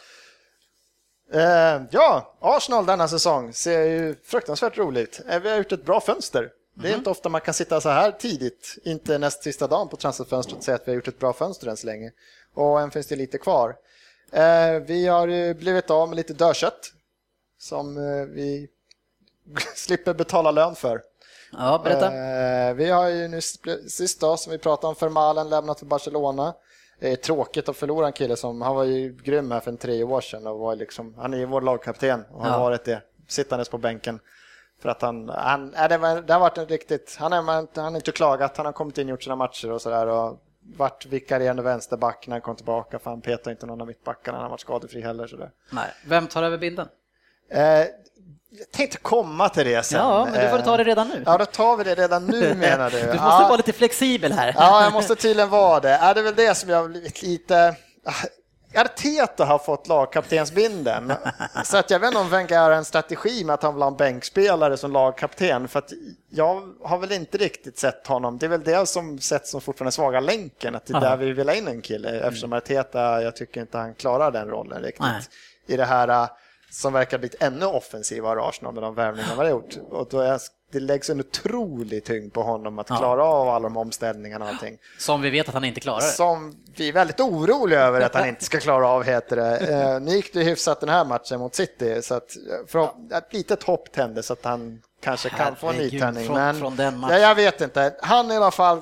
Eh, ja, Arsenal denna säsong ser ju fruktansvärt roligt. Eh, Vi har gjort ett bra fönster. Det är Mm. inte ofta man kan sitta så här tidigt, inte näst sista dagen på transferfönstret och säga att vi har gjort ett bra fönster än så länge. Och än finns det lite kvar. Eh, vi har ju blivit av med lite dödkött som eh, vi <laughs> slipper betala lön för. Ja, berätta. Eh, vi har ju nu sist då, som vi pratade om, Fermalen lämnat för Barcelona. Det är tråkigt att förlora en kille som, han var ju grym här för en tre år sedan och var liksom, han är ju vår lagkapten och har Ja. varit det, sittandes på bänken. För att han, han äh, det, var, det har varit en riktigt, han, är, han har inte klagat, han har kommit in och gjort sina matcher och sådär och varit vikarierande vänsterback när han kom tillbaka för han petade inte någon av mittbackarna, han har varit skadefri heller. Sådär. Nej. Vem tar över bilden? Eh, jag tänkte komma till det sen. Ja, men du får Eh, ta det redan nu. Ja, då tar vi det redan nu <laughs> menar du. Du måste ja. vara lite flexibel här. Ja, jag måste tydligen vara det. Är det är väl det som jag har blivit lite... Arteta har fått lagkaptensbinden. <laughs> Så att jag vet inte om Wenger har en strategi med att han vill ha en bänkspelare som lagkapten. För att jag har väl inte riktigt sett honom. Det är väl det som sett som fortfarande svaga länken. Att det är Aha. där vi vill ha in en kille. Eftersom Arteta, jag tycker inte han klarar den rollen riktigt. Nej. I det här äh, som verkar blivit ännu offensivare Arsenal med de värvningar man har gjort. Och då är, det läggs en otrolig tyngd på honom att Ja. klara av alla de omställningarna och allting. Som vi vet att han inte klarar. Som vi är väldigt oroliga över att han inte ska klara av, heter det. <laughs> Eh, nu gick det hyfsat den här matchen mot City, så att eh, för, ett litet hopp tändes att han kanske kan få en Herregud, nytändning. Men från den ja, matchen. jag vet inte. Han är i alla fall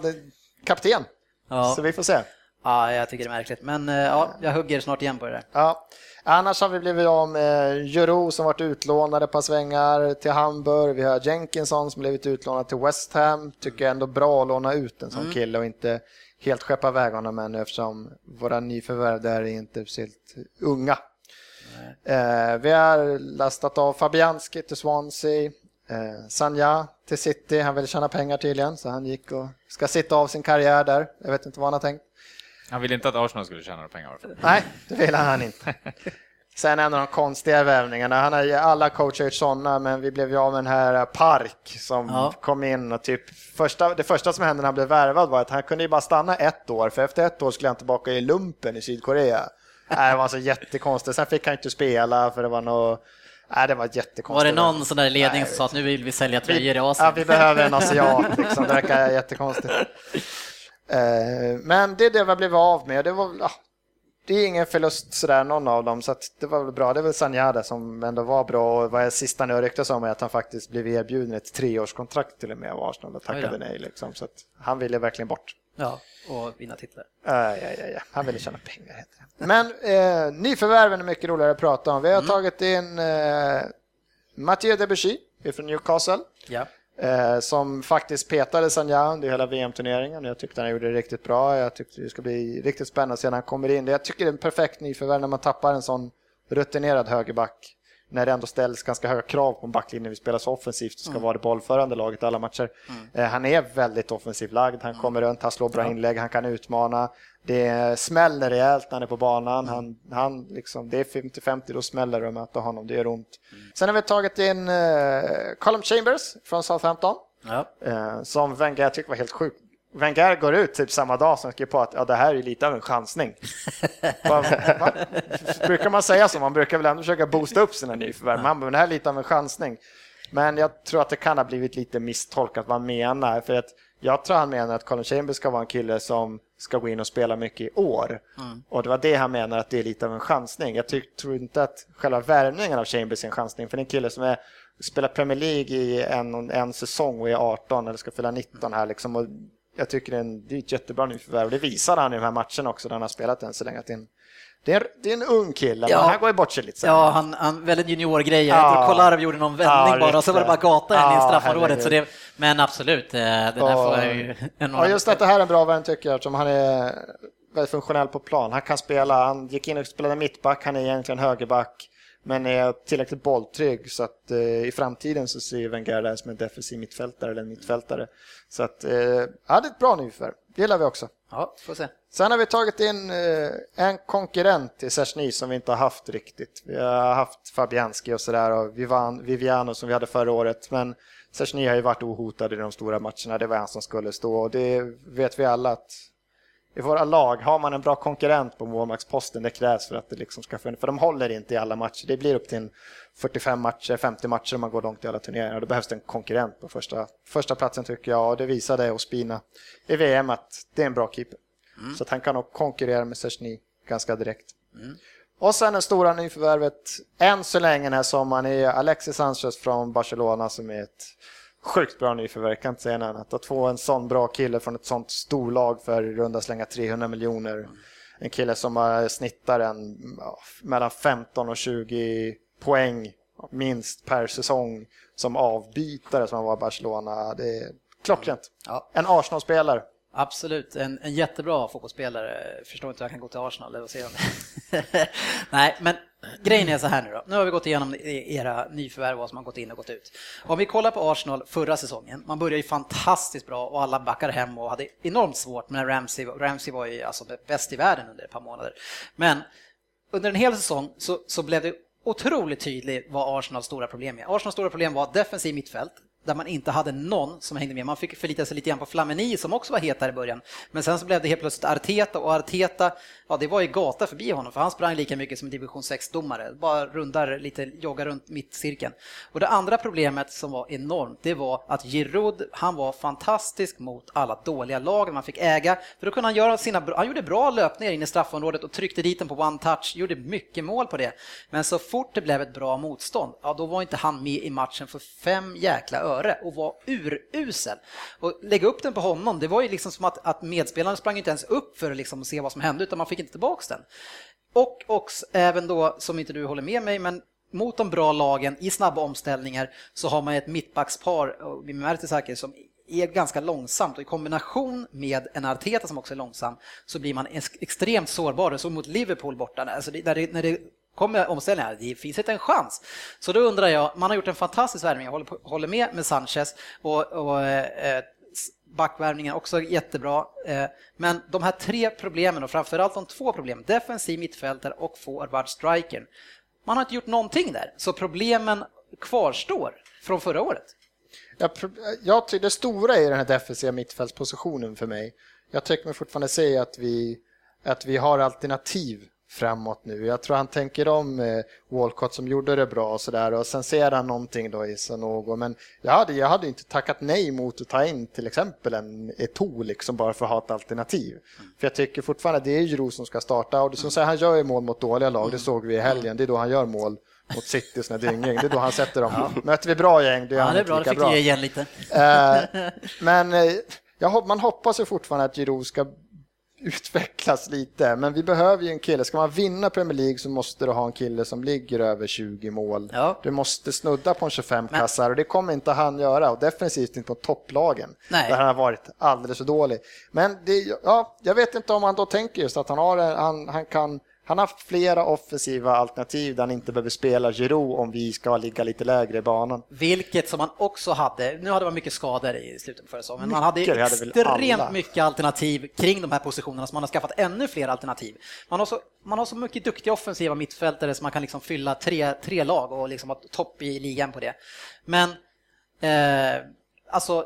kapten, Ja. så vi får se. ja, jag tycker det är märkligt. Men eh, ja, jag hugger snart igen på det där. Ja. Annars har vi blivit av med Jero som varit utlånade ett par svängar till Hamburg. Vi har Jenkinson som blivit utlånad till West Ham. Tycker ändå bra att låna ut en sån kille och inte helt skeppa iväg honom ännu eftersom våra nyförvärv där är inte speciellt unga. Eh, vi har lastat av Fabianski till Swansea. Eh, Sanja till City. Han ville tjäna pengar tydligen så han gick och ska sitta av sin karriär där. Jag vet inte vad han har tänkt. Han ville inte att Arsenal skulle tjäna några pengar. Nej, det vill han inte. <laughs> Sen en av de konstiga värvningarna, han har ju alla coacher gjort sådana, men vi blev ju av med den här Park som Ja. kom in och typ första, det första som hände när han blev värvad var att han kunde ju bara stanna ett år, för efter ett år skulle han tillbaka i lumpen i Sydkorea. <laughs> Nej, det var så jättekonstigt. Sen fick han inte spela för det var något, nej det var jättekonstigt. Var det någon sån där ledning som sa att nu vill vi sälja tröjor i Ja, Asien? vi behöver en asiat, <laughs> liksom. det verkar jättekonstigt. Eh, Men det är det vi blivit av med. Det, var, det är ingen förlust sådär, någon av dem, så att det var väl bra. Det är väl Sanjada som ändå var bra och vad jag sista nu ryktas om är att han faktiskt blev erbjuden ett treårskontrakt till och med av Arsenal och tackade nej. Liksom. Så att han ville verkligen bort. Ja, och vinna titlar. Uh, ja, ja, ja. Han ville tjäna pengar heter det. Men eh, nyförvärven är mycket roligare att prata om. Vi har tagit in eh, Mathieu Debussy från Newcastle. Ja. Eh, som faktiskt petade Sanja under hela VM-turneringen. Jag tyckte han gjorde det riktigt bra. Jag tyckte det ska bli riktigt spännande att se när han kommer in. Jag tycker det är en perfekt nyförvärv när man tappar en sån rutinerad högerback. När det ändå ställs ganska höga krav på en backlinje. Vi spelar så offensivt och ska vara det bollförande laget alla matcher. Eh, han är väldigt offensivt lagd. Han kommer runt, han slår bra inlägg, han kan utmana. Det smäller rejält när han är på banan. Han, han liksom, det är 50-50, då smäller det att möta honom. Det gör ont. Sen har vi tagit in eh, Colin Chambers från Southampton. Ja. Eh, som Wenger tycker var helt sjukt. Wenger går ut typ samma dag som skrev på att ja, det här är lite av en chansning. <laughs> va, va? Brukar man säga så? Man brukar väl ändå försöka boosta upp sina nyförvärv. Men han bara, det här är lite av en chansning. Men jag tror att det kan ha blivit lite misstolkat vad han menar. För att jag tror han menar att Colin Chambers ska vara en kille som ska gå in och spela mycket i år. Och det var det han menar att det är lite av en chansning. Jag ty- tror inte att själva värvningen av Chambers är en chansning. För det är en kille som är, spelar Premier League i en, en säsong och är 18 eller ska fylla 19 här liksom. Och jag tycker det är, en, det är ett jättebra nyförvärv. Det visar han i de här matcherna också där han har spelat än så länge. Att det, är en, det, är en, det är en ung kille, Ja. men han går ju bort sig lite sen. Ja, han, han väldigt juniorgrej. Ja. Kolarov gjorde någon vändning Ja, bara och så var det bara gata in i Ja, straffområdet. Så det, men absolut, eh, det där Och- får jag ju <laughs> en Ja, just att det här är en bra värn tycker jag eftersom han är väldigt funktionell på plan. Han kan spela, han gick in och spelade mittback, han är egentligen högerback men är tillräckligt bolltrygg så att eh, i framtiden så ser Wenger det här som en defensiv mittfältare eller en mittfältare. Så att, eh, ja det är ett bra nyförvärv, det gillar vi också. Ja, får se. Sen har vi tagit in eh, en konkurrent till Sersny som vi inte har haft riktigt. Vi har haft Fabianski och sådär och Vivan, Viviano som vi hade förra året. Men Sersny har ju varit ohotad i de stora matcherna. Det var han som skulle stå och det vet vi alla att i våra lag, har man en bra konkurrent på målvaktsposten, det krävs för att det liksom ska funka. För de håller inte i alla matcher. Det blir upp till en 45 matcher, 50 matcher om man går långt i alla turneringar. Då behövs det en konkurrent på första, första platsen tycker jag. Och det visade Ospina i VM att det är en bra keeper. Så att han kan nog konkurrera med Sersny ganska direkt. Och sen det stora nyförvärvet, än så länge den här sommaren, är Alexis Sanchez från Barcelona som är ett sjukt bra nyförvärv, jag kan inte säga något annat. Att få en sån bra kille från ett sånt storlag för i runda slänga 300 miljoner. En kille som snittar en mellan 15 och 20 poäng minst per säsong som avbytare som han var i Barcelona. Det är klockrent. Ja. En Arsenal-spelare. Absolut, en, en jättebra fotbollsspelare. Förstår inte hur jag kan gå till Arsenal, eller se om Nej, men grejen är så här nu då. Nu har vi gått igenom era nyförvärv, vad som har gått in och gått ut. Om vi kollar på Arsenal förra säsongen, man började ju fantastiskt bra och alla backade hem och hade enormt svårt, med Ramsey, Ramsey var ju alltså bäst i världen under ett par månader. Men under en hel säsong så, så blev det otroligt tydligt vad Arsenals stora problem är. Arsenals stora problem var defensiv mittfält, där man inte hade någon som hängde med. Man fick förlita sig lite grann på Flamini som också var het där i början. Men sen så blev det helt plötsligt Arteta och Arteta, ja det var ju gata förbi honom för han sprang lika mycket som division 6-domare. Bara rundar lite, joggar runt mittcirkeln. Och det andra problemet som var enormt, det var att Giroud, han var fantastisk mot alla dåliga lag man fick äga. För då kunde han göra sina, han gjorde bra löpningar in i straffområdet och tryckte dit den på one touch, gjorde mycket mål på det. Men så fort det blev ett bra motstånd, ja då var inte han med i matchen för fem jäkla öre före och var urusel. Och lägga upp den på honom, det var ju liksom som att, att medspelarna sprang inte ens upp för att liksom se vad som hände, utan man fick inte tillbaks den. Och, och även då, som inte du håller med mig, men mot de bra lagen i snabba omställningar så har man ett mittbackspar, med Mertesacker, som är ganska långsamt och i kombination med en Arteta som också är långsam så blir man extremt sårbar. Så mot Liverpool borta, alltså det, när, det, när det kommer omställningar, det finns inte en chans. Så då undrar jag, man har gjort en fantastisk värvning, jag håller, håller med med Sanchez och, och eh, backvärvningen också jättebra. Eh, men de här tre problemen och framförallt de två problemen, defensiv mittfältare och forward striker. Man har inte gjort någonting där, så problemen kvarstår från förra året. Jag, jag tycker det stora är den här defensiva mittfältspositionen för mig. Jag tycker mig fortfarande säga att vi, att vi har alternativ framåt nu. Jag tror han tänker om eh, Walcott som gjorde det bra och sådär och sen ser han någonting då i Sanogo. Men jag hade, jag hade inte tackat nej mot att ta in till exempel en Eto'o liksom bara för att ha ett alternativ. Mm. För jag tycker fortfarande att det är Jiro som ska starta och det som säger, han gör ju mål mot dåliga lag, det såg vi i helgen, det är då han gör mål mot City och dynging. Det är då han sätter dem. <laughs> Ja. Möter vi bra gäng, det är ja, han det är bra, lika bra. Fick igen lite. Eh, <laughs> men eh, jag, man hoppas ju fortfarande att Giroud ska utvecklas lite. Men vi behöver ju en kille. Ska man vinna Premier League så måste du ha en kille som ligger över 20 mål. Ja. Du måste snudda på en 25 men... kassar och det kommer inte han göra. Och definitivt inte på topplagen. Nej. Där han har varit alldeles för dålig. Men det, ja, jag vet inte om han då tänker just att han, har, han, han kan han har flera offensiva alternativ där han inte behöver spela Giroud om vi ska ligga lite lägre i banan. Vilket som han också hade, nu hade man mycket skador i slutet på förra säsongen, men man hade extremt mycket alternativ kring de här positionerna så man har skaffat ännu fler alternativ. Man har så, man har så mycket duktiga offensiva mittfältare så man kan liksom fylla tre, tre lag och liksom ha topp i ligan på det. Men eh, alltså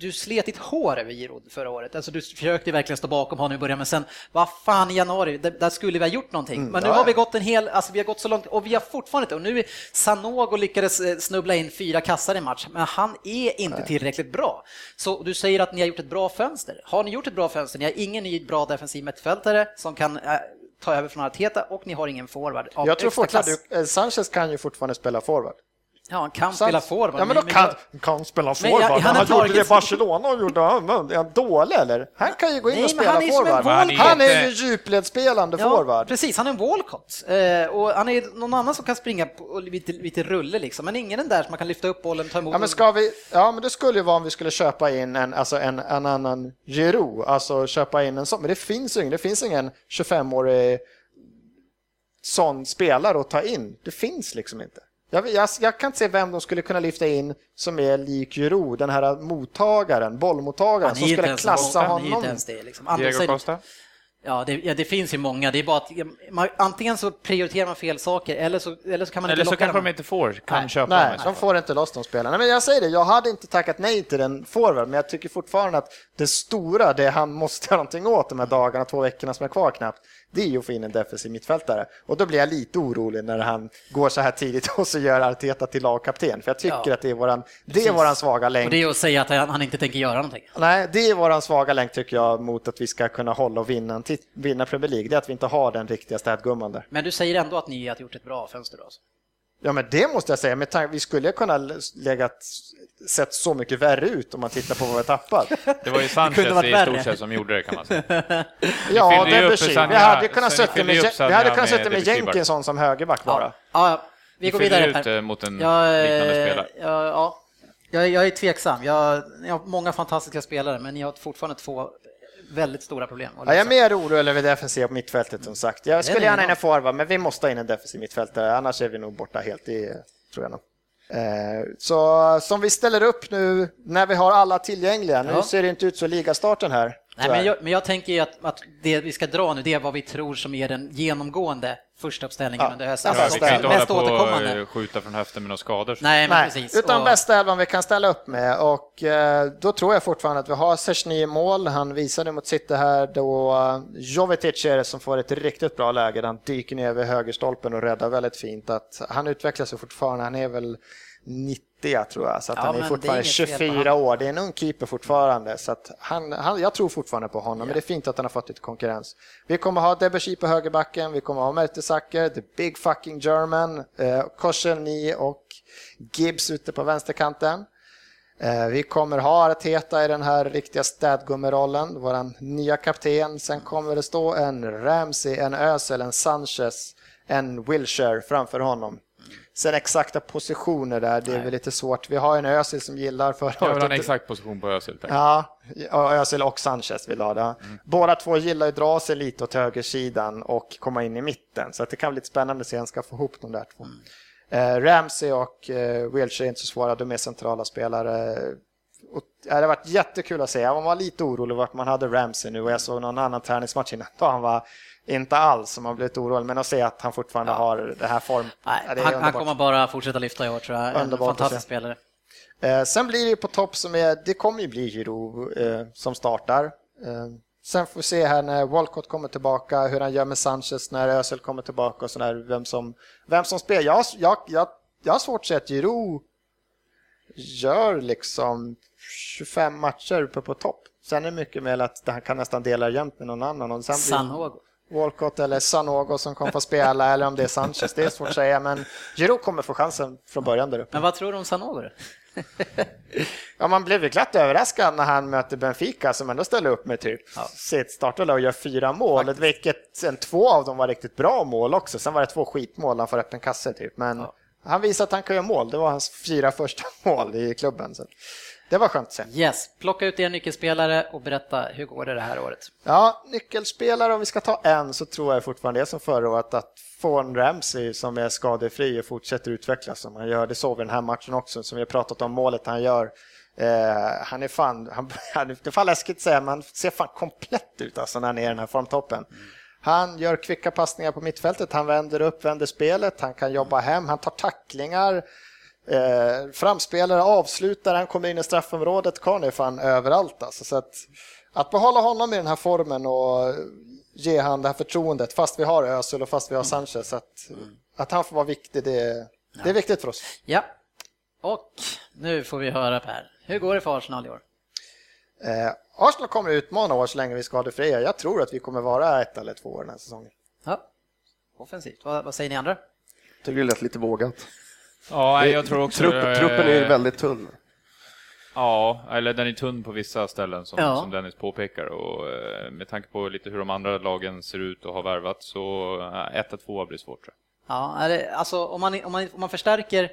du slet ditt hår över Giroud förra året. Alltså du försökte verkligen stå bakom honom i början, men sen, vad fan i januari, där skulle vi ha gjort någonting. Mm, men nu har vi gått en hel, alltså vi har gått så långt och vi har fortfarande inte, och nu är Sanogo lyckades eh, snubbla in fyra kassar i match, men han är inte tillräckligt bra. Så du säger att ni har gjort ett bra fönster. Har ni gjort ett bra fönster? Ni har ingen ny bra defensiv mittfältare som kan äh, ta över från Arteta och ni har ingen forward av Jag tror fortfarande, eh, Sanchez kan ju fortfarande spela forward. Ja, han kan så, spela forward. Ja, men då kan, kan spela forward. Han, han gjorde det i Barcelona och gjorde Är han dålig eller? Han kan ju gå in Nej, och spela han forward. Han är, han är ju djupledsspelande ja, forward. Precis, han är en Walcott. Eh, och han är någon annan som kan springa på lite, lite rulle liksom, men ingen den där som man kan lyfta upp bollen och ta emot. Ja, men ska vi, ja, men det skulle ju vara om vi skulle köpa in en, alltså en, en annan Giroud, alltså köpa in en sån, men det finns ju ingen, det finns ingen 25-årig sån spelare att ta in. Det finns liksom inte. Jag, jag, jag, kan inte se vem de skulle kunna lyfta in som är lik Juro, den här mottagaren, bollmottagaren som skulle klassa honom. Han är inte det, liksom. Diego Costa? Ja det, ja, det finns ju många. Det är bara att man, antingen så prioriterar man fel saker eller så, eller så kan man eller inte Eller så kanske de inte får, kan nej, köpa Nej, dem. de får inte loss de spelarna. Men jag säger det, jag hade inte tackat nej till den forward, men jag tycker fortfarande att det stora, det han måste göra någonting åt de här dagarna, två veckorna som är kvar knappt, det är ju att få in en defensiv mittfältare. Och då blir jag lite orolig när han går så här tidigt <laughs> och så gör Arteta till lagkapten. För jag tycker ja. att det är våran, det är våran svaga länk. Och det är att säga att han inte tänker göra någonting. Nej, det är våran svaga länk tycker jag mot att vi ska kunna hålla och vinna, vinna Premier League. Det är att vi inte har den riktiga städgumman där. Men du säger ändå att ni har gjort ett bra fönster då? Alltså. Ja, men det måste jag säga. Med vi skulle kunna legat sett så mycket värre ut om man tittar på vad vi har tappat. <laughs> Det var ju Sanchez i stort sett som gjorde det kan man säga. <laughs> ja, det är Vi hade kunnat sätta med, vi hade kunnat sätta med Jenkinson som högerback bara. Ja, ja, vi går vidare. ut eh, mot en jag, liknande spelare. Ja, ja. Jag, jag är tveksam. Jag, jag har många fantastiska spelare, men ni har fortfarande två väldigt stora problem. Ja, jag är mer orolig över defensiv på mittfältet som sagt. Jag skulle gärna in en forward, men vi måste ha in en defensiv mittfältare, annars är vi nog borta helt, det tror jag nog. Eh, så som vi ställer upp nu när vi har alla tillgängliga, nu ja. ser det inte ut så ligastarten här. Nej, men jag, men jag tänker att, att det vi ska dra nu, det är vad vi tror som är den genomgående första uppställningen Ja, under hösten. Ja, vi kan inte hålla på återkommande. och eh, skjuta från höften med några skador. Nej, men Nej, precis. utan Och- bästa elvan vi kan ställa upp med och eh, då tror jag fortfarande att vi har Sersny i mål. Han visade mot City här då uh, Jovetic är det som får ett riktigt bra läge. Han dyker ner vid högerstolpen och räddar väldigt fint. Att han utvecklas ju fortfarande. Han är väl 90 tror jag, så att Ja, han är fortfarande är inget fel på 24 år. Det är en ung keeper fortfarande, så att han, han, jag tror fortfarande på honom. Men det är fint att han har fått lite konkurrens. Vi kommer ha Debussy på högerbacken, vi kommer ha Mertesacker, the big fucking German, eh, Koscielny och Gibbs ute på vänsterkanten. Eh, Vi kommer ha Arteta i den här riktiga städgummerollen, vår nya kapten. Sen kommer det stå en Ramsey, en Özil, en Sanchez, en Wilshire framför honom. Sen exakta positioner där, det är väl lite svårt. Vi har en Özil som gillar förra Jag vill ha en exakt position på Özil. tack. Ja, Özil och Sanchez vill ha det. Båda två gillar att dra sig lite åt högersidan och komma in i mitten. Så att det kan bli lite spännande att se om han ska få ihop de där två. Eh, Ramsey och eh, Wilshere är inte så svåra, de är centrala spelare. Och, ja, det har varit jättekul att se. Jag var lite orolig för att man hade Ramsey nu och jag såg någon annan träningsmatch innan då han var inte alls som man blivit orolig, men att se att han fortfarande har det här form. Nej, ja, det han, han kommer bara fortsätta lyfta i år tror jag. En Underbart att fantastisk spelare. Eh, sen blir det på topp som är, det kommer ju bli Giroud eh, som startar. Eh, sen får vi se här när Walcott kommer tillbaka, hur han gör med Sanchez när Özil kommer tillbaka och sådär, vem som, vem som spelar. Jag, jag, jag, jag har svårt att se att Giroud gör liksom 25 matcher uppe på topp. Sen är det mycket mer att han kan nästan dela jämnt med någon annan. Och sen blir Sanogo. Walcott eller Sanogo som kommer få spela eller om det är Sanchez, det är svårt att säga. Men Giroud kommer få chansen från början där uppe. Men vad tror du om Sanogo? då? <laughs> Ja, man blev ju glatt överraskad när han mötte Benfica som ändå ställer upp med typ sitt startlag och gör fyra mål, vilket sen två av dem var riktigt bra mål också. Sen var det två skitmål, han får öppen kasse typ. Men han visade att han kan göra mål. Det var hans fyra första <laughs> mål i klubben. Så det var skönt att se. Yes, plocka ut er nyckelspelare och berätta hur går det det här året? Ja, nyckelspelare, om vi ska ta en så tror jag fortfarande det som förra året att få en Ramsey som är skadefri och fortsätter utvecklas som han gör. Det såg vi den här matchen också, som vi har pratat om målet han gör. Eh, han är fan, <laughs> han, det är fan läskigt att säga, men han ser fan komplett ut alltså när han är i den här formtoppen. Han gör kvicka passningar på mittfältet, han vänder upp, vänder spelet, han kan jobba hem, han tar tacklingar. Eh, framspelare, avslutare, han kommer in i straffområdet, Karn är fan överallt alltså. Så att, att behålla honom i den här formen och ge han det här förtroendet, fast vi har Özil och fast vi har Sanchez, att, att han får vara viktig, det, det är viktigt för oss. Ja, och nu får vi höra Per. Hur går det för Arsenal i år? Eh, Arsenal kommer utmana oss så länge vi är skadefria. Jag tror att vi kommer vara ett eller två den här säsongen. Ja, offensivt. Vad, vad säger ni andra? tycker det lät lite vågat. Ja, jag tror också... Trupp, eh, truppen är ju väldigt tunn. Ja, eller den är tunn på vissa ställen som, Ja. som Dennis påpekar och eh, med tanke på lite hur de andra lagen ser ut och har värvat så 1-2 blir svårt tror jag. Ja, det, alltså om man, om, man, om man förstärker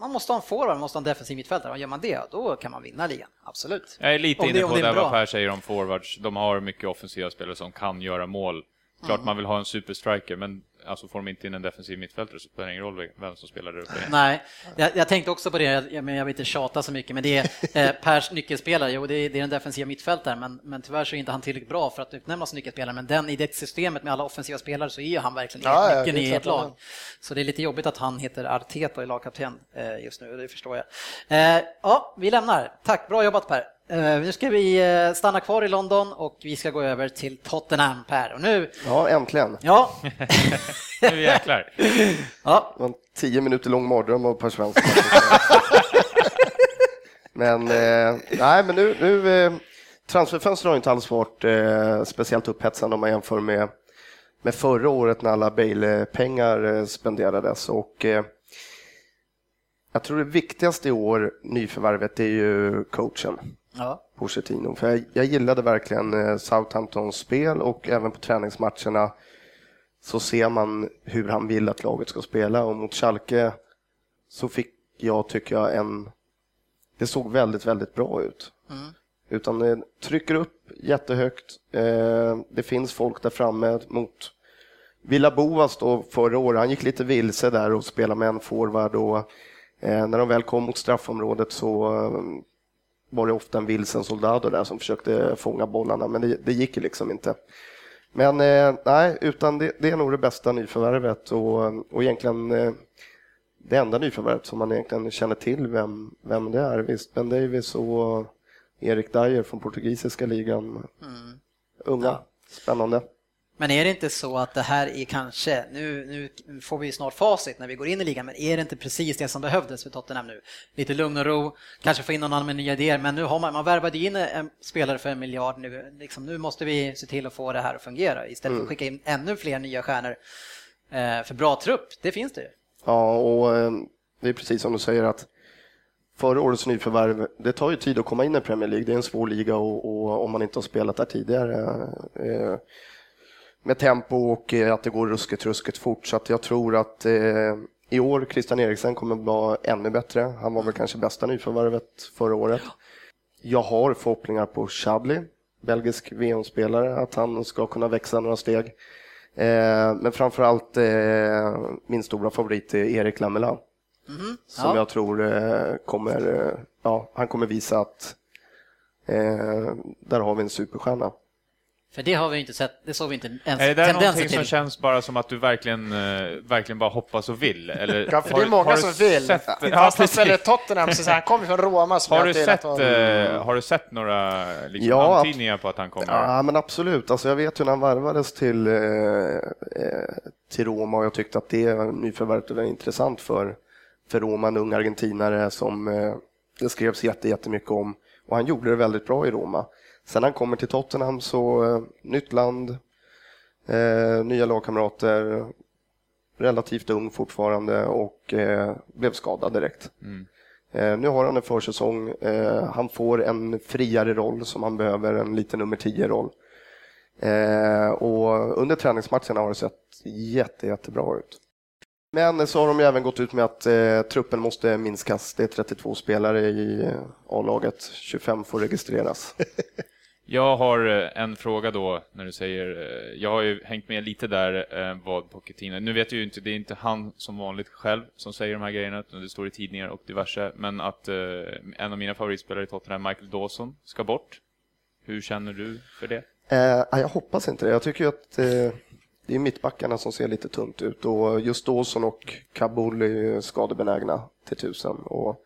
man måste ha en forward, man måste ha en defensiv mittfältare. Gör man det, då kan man vinna ligan. Absolut. Jag är lite Om det- inne om på det är det bra. vad Per säger om forwards. De har mycket offensiva spelare som kan göra mål. Klart Mm. man vill ha en superstriker, men alltså får de inte in en defensiv mittfältare så spelar det ingen roll vem som spelar där uppe. Nej, jag, jag tänkte också på det, jag, men jag vill inte tjata så mycket, men det är eh, Pers nyckelspelare, jo det är, det är den defensiva mittfältaren, men, men tyvärr så är inte han tillräckligt bra för att utnämnas som nyckelspelare, men den, i det systemet med alla offensiva spelare så är ju han verkligen Ja, nyckeln i ett lag. Så det är lite jobbigt att han heter Arteta och är lagkapten eh, just nu, det förstår jag. Eh, ja, vi lämnar. Tack, bra jobbat Per. Eh, nu ska vi eh, stanna kvar i London och vi ska gå över till Tottenham, Per. Och nu, Ja, äntligen. ja, <laughs> Nu jäklar! <laughs> ja, Det var en tio minuter lång mardröm av Per Svensson. <laughs> men eh, nej, men nu, nu transferfönstret har inte alls varit speciellt upphetsande om man jämför med, med förra året när alla Bale-pengar spenderades. Och, jag tror det viktigaste i år, nyförvärvet, är ju coachen. Ja. Pochettino. För jag, jag gillade verkligen eh, Southamptons spel och även på träningsmatcherna så ser man hur han vill att laget ska spela och mot Schalke så fick jag, tycker jag, en... Det såg väldigt, väldigt bra ut. Utan eh, trycker upp jättehögt. Eh, det finns folk där framme mot Villa Boas då förra året. Han gick lite vilse där och spelade med en forward och när de väl kom mot straffområdet så var det ofta en vilsen soldado där som försökte fånga bollarna, men det, det gick ju liksom inte. Men eh, nej, utan det, det är nog det bästa nyförvärvet och, och egentligen eh, det enda nyförvärvet som man egentligen känner till vem, vem det är. Visst, Ben Davis och Erik Dyer från portugisiska ligan. Unga, Ja. spännande. Men är det inte så att det här är kanske, nu, nu får vi ju snart facit när vi går in i ligan, men är det inte precis det som behövdes för Tottenham nu? Lite lugn och ro, kanske få in någon annan med nya idéer, men nu har man, man värvade in en spelare för en miljard nu, liksom, nu måste vi se till att få det här att fungera istället för att skicka in ännu fler nya stjärnor. Eh, för bra trupp, det finns det ju. Ja, och eh, det är precis som du säger att förra årets nyförvärv, det tar ju tid att komma in i Premier League. Det är en svår liga och, och om man inte har spelat där tidigare eh, med tempo och eh, att det går ruskigt, ruskigt fort. Så jag tror att eh, i år Christian Eriksen kommer att vara ännu bättre. Han var väl kanske bästa nyförvärvet förra året. Jag har förhoppningar på Chabli, belgisk VM-spelare, att han ska kunna växa några steg. Eh, men framförallt eh, min stora favorit är Erik Lamela. Som Ja. jag tror eh, kommer, eh, ja, han kommer visa att eh, där har vi en superstjärna. För det har vi inte sett, det såg vi inte ens Är det där tendenser någonting som till. känns bara som att du verkligen, eh, verkligen bara hoppas och vill? Eller Ja, för har det är många har som vill. Sett, ja, han spelar i Tottenham, så han kommer från Roma. som Har du, sett, gillat. eh, har du sett några liksom, Ja, antydningar på att han kommer? Ja, men absolut. Alltså, jag vet ju när han värvades till, eh, eh, till Roma och jag tyckte att det nyförvärvet var intressant för, för Roma, en ung argentinare som eh, det skrevs jätte, jättemycket om och han gjorde det väldigt bra i Roma. Sen han kommer till Tottenham så, eh, nytt land, eh, nya lagkamrater, relativt ung fortfarande och eh, blev skadad direkt. Eh, nu har han en försäsong. Eh, han får en friare roll som han behöver, en liten nummer 10-roll. Eh, och under träningsmatcherna har det sett jätte, jättebra ut. Men så har de även gått ut med att eh, truppen måste minskas. Det är 32 spelare i eh, A-laget, 25 får registreras. <laughs> Jag har eh, en fråga då, när du säger, eh, jag har ju hängt med lite där eh, vad Pochettino, nu vet jag ju inte, det är inte han som vanligt själv som säger de här grejerna, utan det står i tidningar och diverse, men att eh, en av mina favoritspelare i Tottenham, Michael Dawson, ska bort. Hur känner du för det? Eh, jag hoppas inte det. Jag tycker ju att eh, det är mittbackarna som ser lite tunt ut och just Dawson och Kabul är ju skadebenägna till tusen. Och,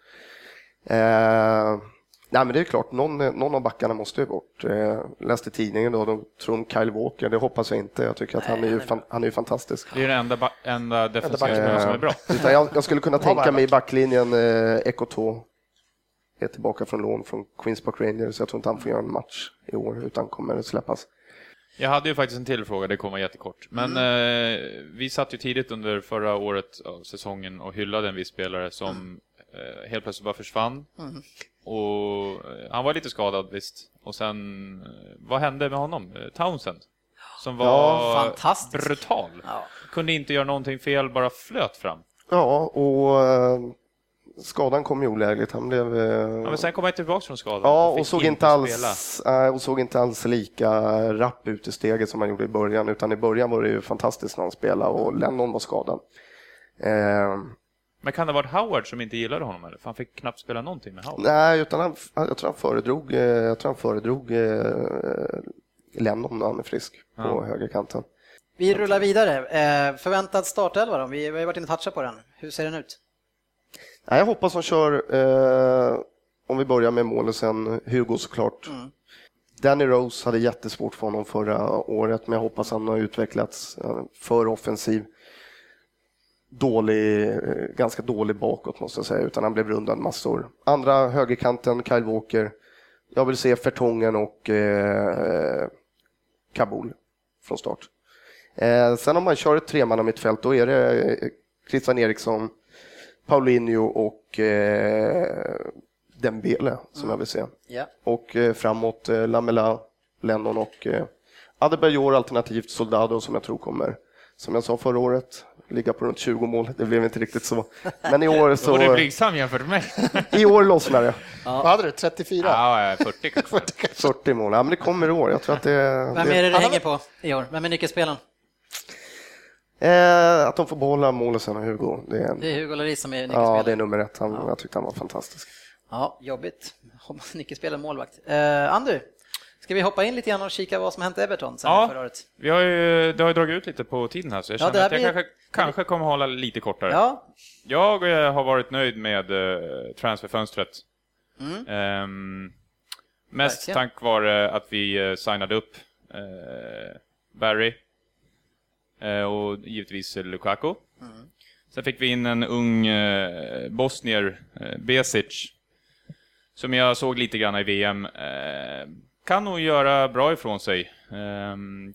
eh, nej, men det är klart, någon, någon av backarna måste ju bort. Eh, läste tidningen då, de tror om Kyle Walker, det hoppas jag inte. Jag tycker att han är ju, fan, han är ju fantastisk. Det är den enda, enda defensiva spelaren som är bra. Utan jag, jag skulle kunna <laughs> tänka mig i backlinjen eh, Ekoto är tillbaka från lån från Queens Park Rangers. Jag tror inte han får göra en match i år utan kommer släppas. Jag hade ju faktiskt en till fråga, det kommer jättekort. Men eh, vi satt ju tidigt under förra året av säsongen och hyllade en viss spelare som eh, helt plötsligt bara försvann. Och eh, han var lite skadad visst. Och sen, eh, vad hände med honom? Eh, Townsend? Som var Ja, brutal. Ja. Kunde inte göra någonting fel, bara flöt fram. Ja, och eh, skadan kom ju olägligt. Han blev... Eh, Ja, men sen kom han tillbaka från skadan. Ja, och såg inte, alls, och såg inte alls lika rapp ut i steget som han gjorde i början, utan i början var det ju fantastiskt när han spelade och Lennon var skadad. Men kan det ha varit Howard som inte gillade honom eller? För han fick knappt spela någonting med Howard. nej, utan han, jag tror han föredrog, eh, jag tror han föredrog eh, Lennon när han är frisk på Ja. högerkanten. Vi rullar vidare. Eh, förväntad startelva då? Vi vi har varit inne och touchat på den. Hur ser den ut? Nej, jag hoppas de kör, eh, om vi börjar med målisen, Hugo såklart. Danny Rose hade jättesvårt för honom förra året, men jag hoppas han har utvecklats eh, för offensiv. Dålig, eh, ganska dålig bakåt måste jag säga, utan han blev rundad massor. Andra högerkanten, Kyle Walker. Jag vill se Fertongen och eh, Kabul från start. Eh, sen om man kör ett tremanna mittfält, då är det eh, Christian Eriksson, Paulinho och eh, Dembele som jag vill se. Ja. Och eh, framåt eh, Lamela, Lennon och eh, Adebayor alternativt Soldado som jag tror kommer, som jag sa förra året, ligga på runt 20 mål. Det blev inte riktigt så. Men i år <laughs> Då var du så, blygsam jämfört med mig. <laughs> i år lossnar det. Vad hade du? 34? ja, 40 kanske. <laughs> 40 mål. Ja, men det kommer i år. Jag tror att det, Vem är det det hänger på i år? Vem är nyckelspelaren? eh, att de får behålla målisen och Hugo. Det är, Det är Hugo Lloris som är ja, nyckelspelare. det är nummer ett. Han, Jag tyckte han var fantastisk. Ja, jobbigt. Nyckelspelare, målvakt. Eh, Andu, Ska vi hoppa in lite grann och kika vad som hänt Everton sen Ja. förra året? Vi har ju, det har ju dragit ut lite på tiden här, så jag Ja, känner att jag blir- kanske, kanske kommer hålla lite kortare. Ja, Jag eh, har varit nöjd med eh, transferfönstret. Mm. Ehm, mest Verkligen. tack vare att vi eh, signade upp eh, Barry eh, och givetvis eh, Lukaku. Mm. Sen fick vi in en ung eh, bosnier, eh, Besic, som jag såg lite grann i VM. Kan nog göra bra ifrån sig. Ehm,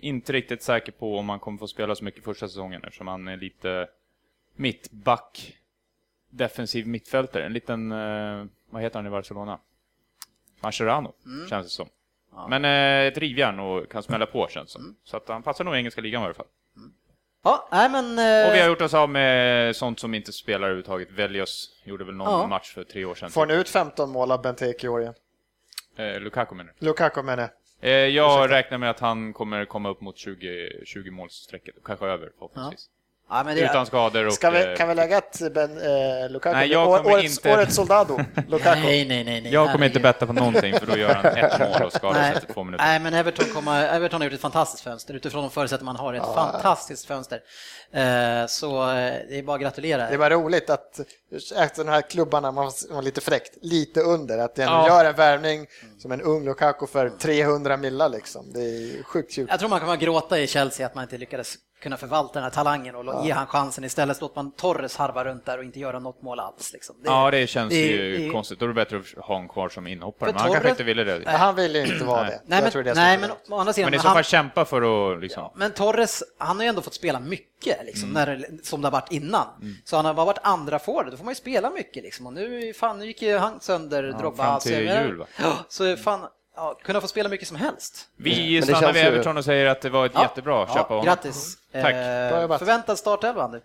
inte riktigt säker på om han kommer få spela så mycket första säsongen eftersom han är lite mittback, defensiv mittfältare. En liten, eh, vad heter han i Barcelona? Mascherano, känns det som. Men eh, ett rivjärn och kan smälla på känns det som. Så att han passar nog i engelska ligan i alla fall. ja nej men... eh, Och vi har gjort oss av med sånt som inte spelar överhuvudtaget. Velios gjorde väl någon Ja. match för tre år sedan. Får ni ut 15 mål av Benteke i år igen? Eh, Lukaku menar du? Lukaku menar jag. eh, Jag räknar med att han kommer komma upp mot 20, 20 målsstrecket, kanske över förhoppningsvis. ja, men det, Utan skador och... Ska vi, eh, kan vi lägga ett ben, eh, Lukaku? Nej, jag kommer årets, inte- årets Soldado, <laughs> Lukaku. Nej, nej, nej. nej Jag kommer inte betta på någonting för då gör han ett mål och skadar sig efter två minuter. nej, men Everton, kommer, Everton har gjort ett fantastiskt fönster utifrån de förutsättningar man har. Ett fantastiskt fönster. Eh, så eh, det är bara att gratulera. Det var roligt att efter de här klubbarna, man var, lite fräckt, lite under, att den Ja. gör en värvning som en ung Lukaku för 300 millar liksom. Det är sjukt kul. Jag tror man kommer att gråta i Chelsea att man inte lyckades kunna förvalta den här talangen och ge han chansen. Istället låter man Torres harva runt där och inte göra något mål alls. Liksom. Det- Ja, det känns det- ju det- konstigt. Då är det bättre att ha honom kvar som inhoppare. Men han kanske inte ville det. Men han ville ju inte vara det. Nej, men, det är nej, så men å andra sidan, Men i så han, fall kämpa för att liksom... Men Torres, han har ju ändå fått spela mycket, liksom, Mm. när, som det har varit innan. Så han har bara varit andra forward, då får man ju spela mycket. Liksom. Och nu, fan, nu gick ju han sönder, Drogba. fram till så jul, va? Ja, så fan, ja, kunna få spela mycket som helst. Vi det stannar vid Everton och säger att det var ett Ja, jättebra köp av honom. Grattis! Tack. Eh, förväntad startelva, Andy.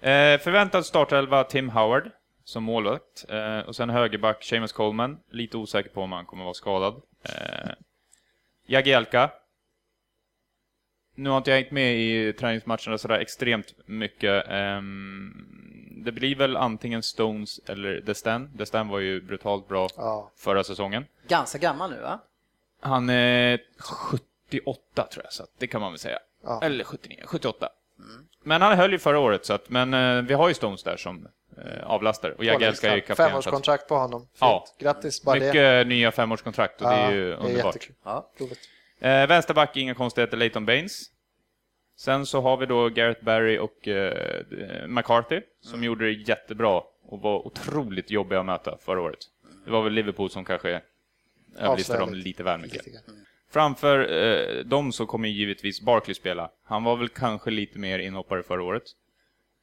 Eh, förväntad startelva Tim Howard som målvakt. Eh, och sen högerback Seamus Coleman. Lite osäker på om han kommer vara skadad. Eh, Jagielka. Nu har inte jag hängt med i träningsmatcherna sådär extremt mycket. Ehm, det blir väl antingen Stones eller Destin. Destin var ju brutalt bra Ja. förra säsongen. Ganska gammal nu, va? Han är 78 tror jag, så att det kan man väl säga. Ja. Eller 79, 78. Men han höll ju förra året, så att, men eh, vi har ju Stones där som eh, avlastar. Och Jagielka är ju kapten. Femårskontrakt på honom. Fint. Ja. Grattis, bara det. Mycket nya femårskontrakt och det är ju det är underbart. jättekul. Ja. Eh, vänsterback, inga konstigheter, Leighton Baines. Sen så har vi då Gareth Barry och eh, McCarthy som gjorde det jättebra och var otroligt jobbiga att möta förra året. Det var väl Liverpool som kanske överlistade dem lite väl mycket. Grann. Framför eh, dem så kommer givetvis Barkley spela. Han var väl kanske lite mer inhoppare förra året.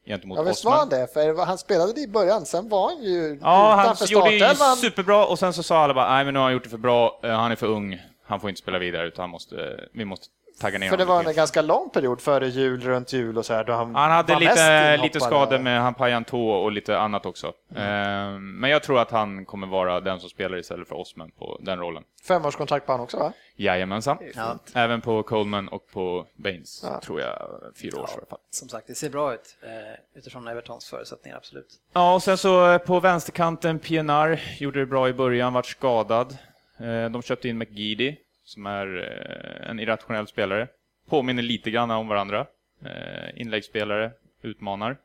Gentemot Ja, visst var han det? För han spelade det i början, sen var han ju Ja, han gjorde ju superbra och sen så sa alla bara nej men nu har han gjort det för bra, eh, han är för ung, han får inte spela vidare utan han måste, vi måste tagga ner För det var en ganska lång period före jul, runt jul och så här. Då han Han hade lite, lite skador med, han pajade en tå och lite annat också. Eh, men jag tror att han kommer vara den som spelar istället för Osman på den rollen. Femårskontrakt på honom också va? Jajamensan. Ja. Även på Coleman och på Baines, Ja. tror jag, fyra års i alla fall. Som sagt, det ser bra ut eh, utifrån Evertons förutsättningar, absolut. Ja, och sen så eh, på vänsterkanten, PNR gjorde det bra i början, vart skadad. Eh, De köpte in McGeady, som är eh, en irrationell spelare. Påminner lite grann om varandra. Eh, Inläggsspelare, utmanar.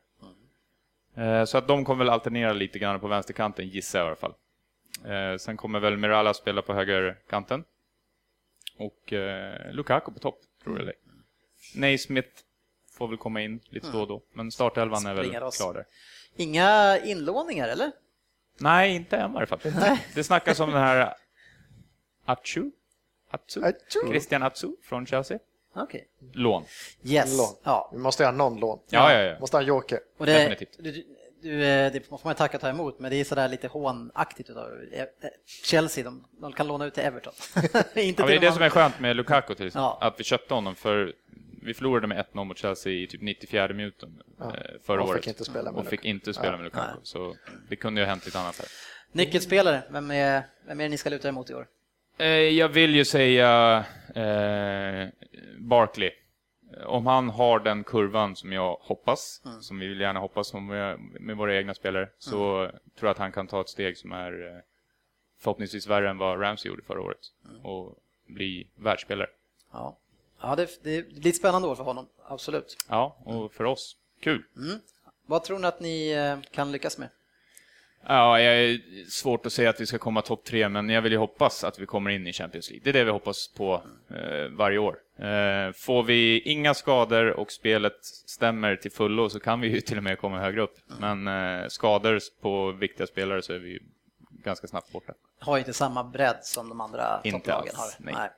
Eh, Så att de kommer väl alternera lite grann på vänsterkanten, gissar jag i alla fall. Sen kommer väl Miralla spela på högerkanten. Och Lukaku på topp, tror jag det är. Naismith får väl komma in lite då och då, men startelvan är väl klar där. Inga inlåningar, eller? Nej, inte än i alla fall. Det snackas om den här Atsu, Atsu? Atsu. Christian Atsu från Chelsea. Okej. Lån. Yes. Lån. Ja. Vi måste ha någon lån. Ja, ja, ja. Måste ha en joker. Och det, Definitivt. du, du, eh, det får man ju tacka och ta emot, men det är sådär lite hånaktigt utav eh, Chelsea. De, de kan låna ut till Everton. <laughs> Inte Ja, det är de det som är skönt med Lukaku till exempel, Ja. att vi köpte honom för vi förlorade med 1-0 mot Chelsea i typ 94 minuten eh, förra och fick året. inte spela med och fick inte spela Ja. med Lukaku. Nej. Så det kunde ju ha hänt lite annat här. Nyckelspelare, vem är, vem är det ni ska luta emot i år? Eh, Jag vill ju säga eh, Barkley. Om han har den kurvan som jag hoppas, som vi vill gärna hoppas med, våra egna spelare, så tror jag att han kan ta ett steg som är eh, förhoppningsvis värre än vad Ramsey gjorde förra året Mm. och bli världsspelare. Ja, ja det, det blir ett spännande år för honom, absolut. Ja, och för oss, kul. Vad tror ni att ni eh, kan lyckas med? Ja, jag är svårt att säga att vi ska komma topp tre, men jag vill ju hoppas att vi kommer in i Champions League. Det är det vi hoppas på eh, varje år. Eh, får vi inga skador och spelet stämmer till fullo så kan vi ju <laughs> till och med komma högre upp. Men eh, skador på viktiga spelare så är vi ju ganska snabbt borta. Har inte samma bredd som de andra Inte topplagen alls, har. nej. Nej.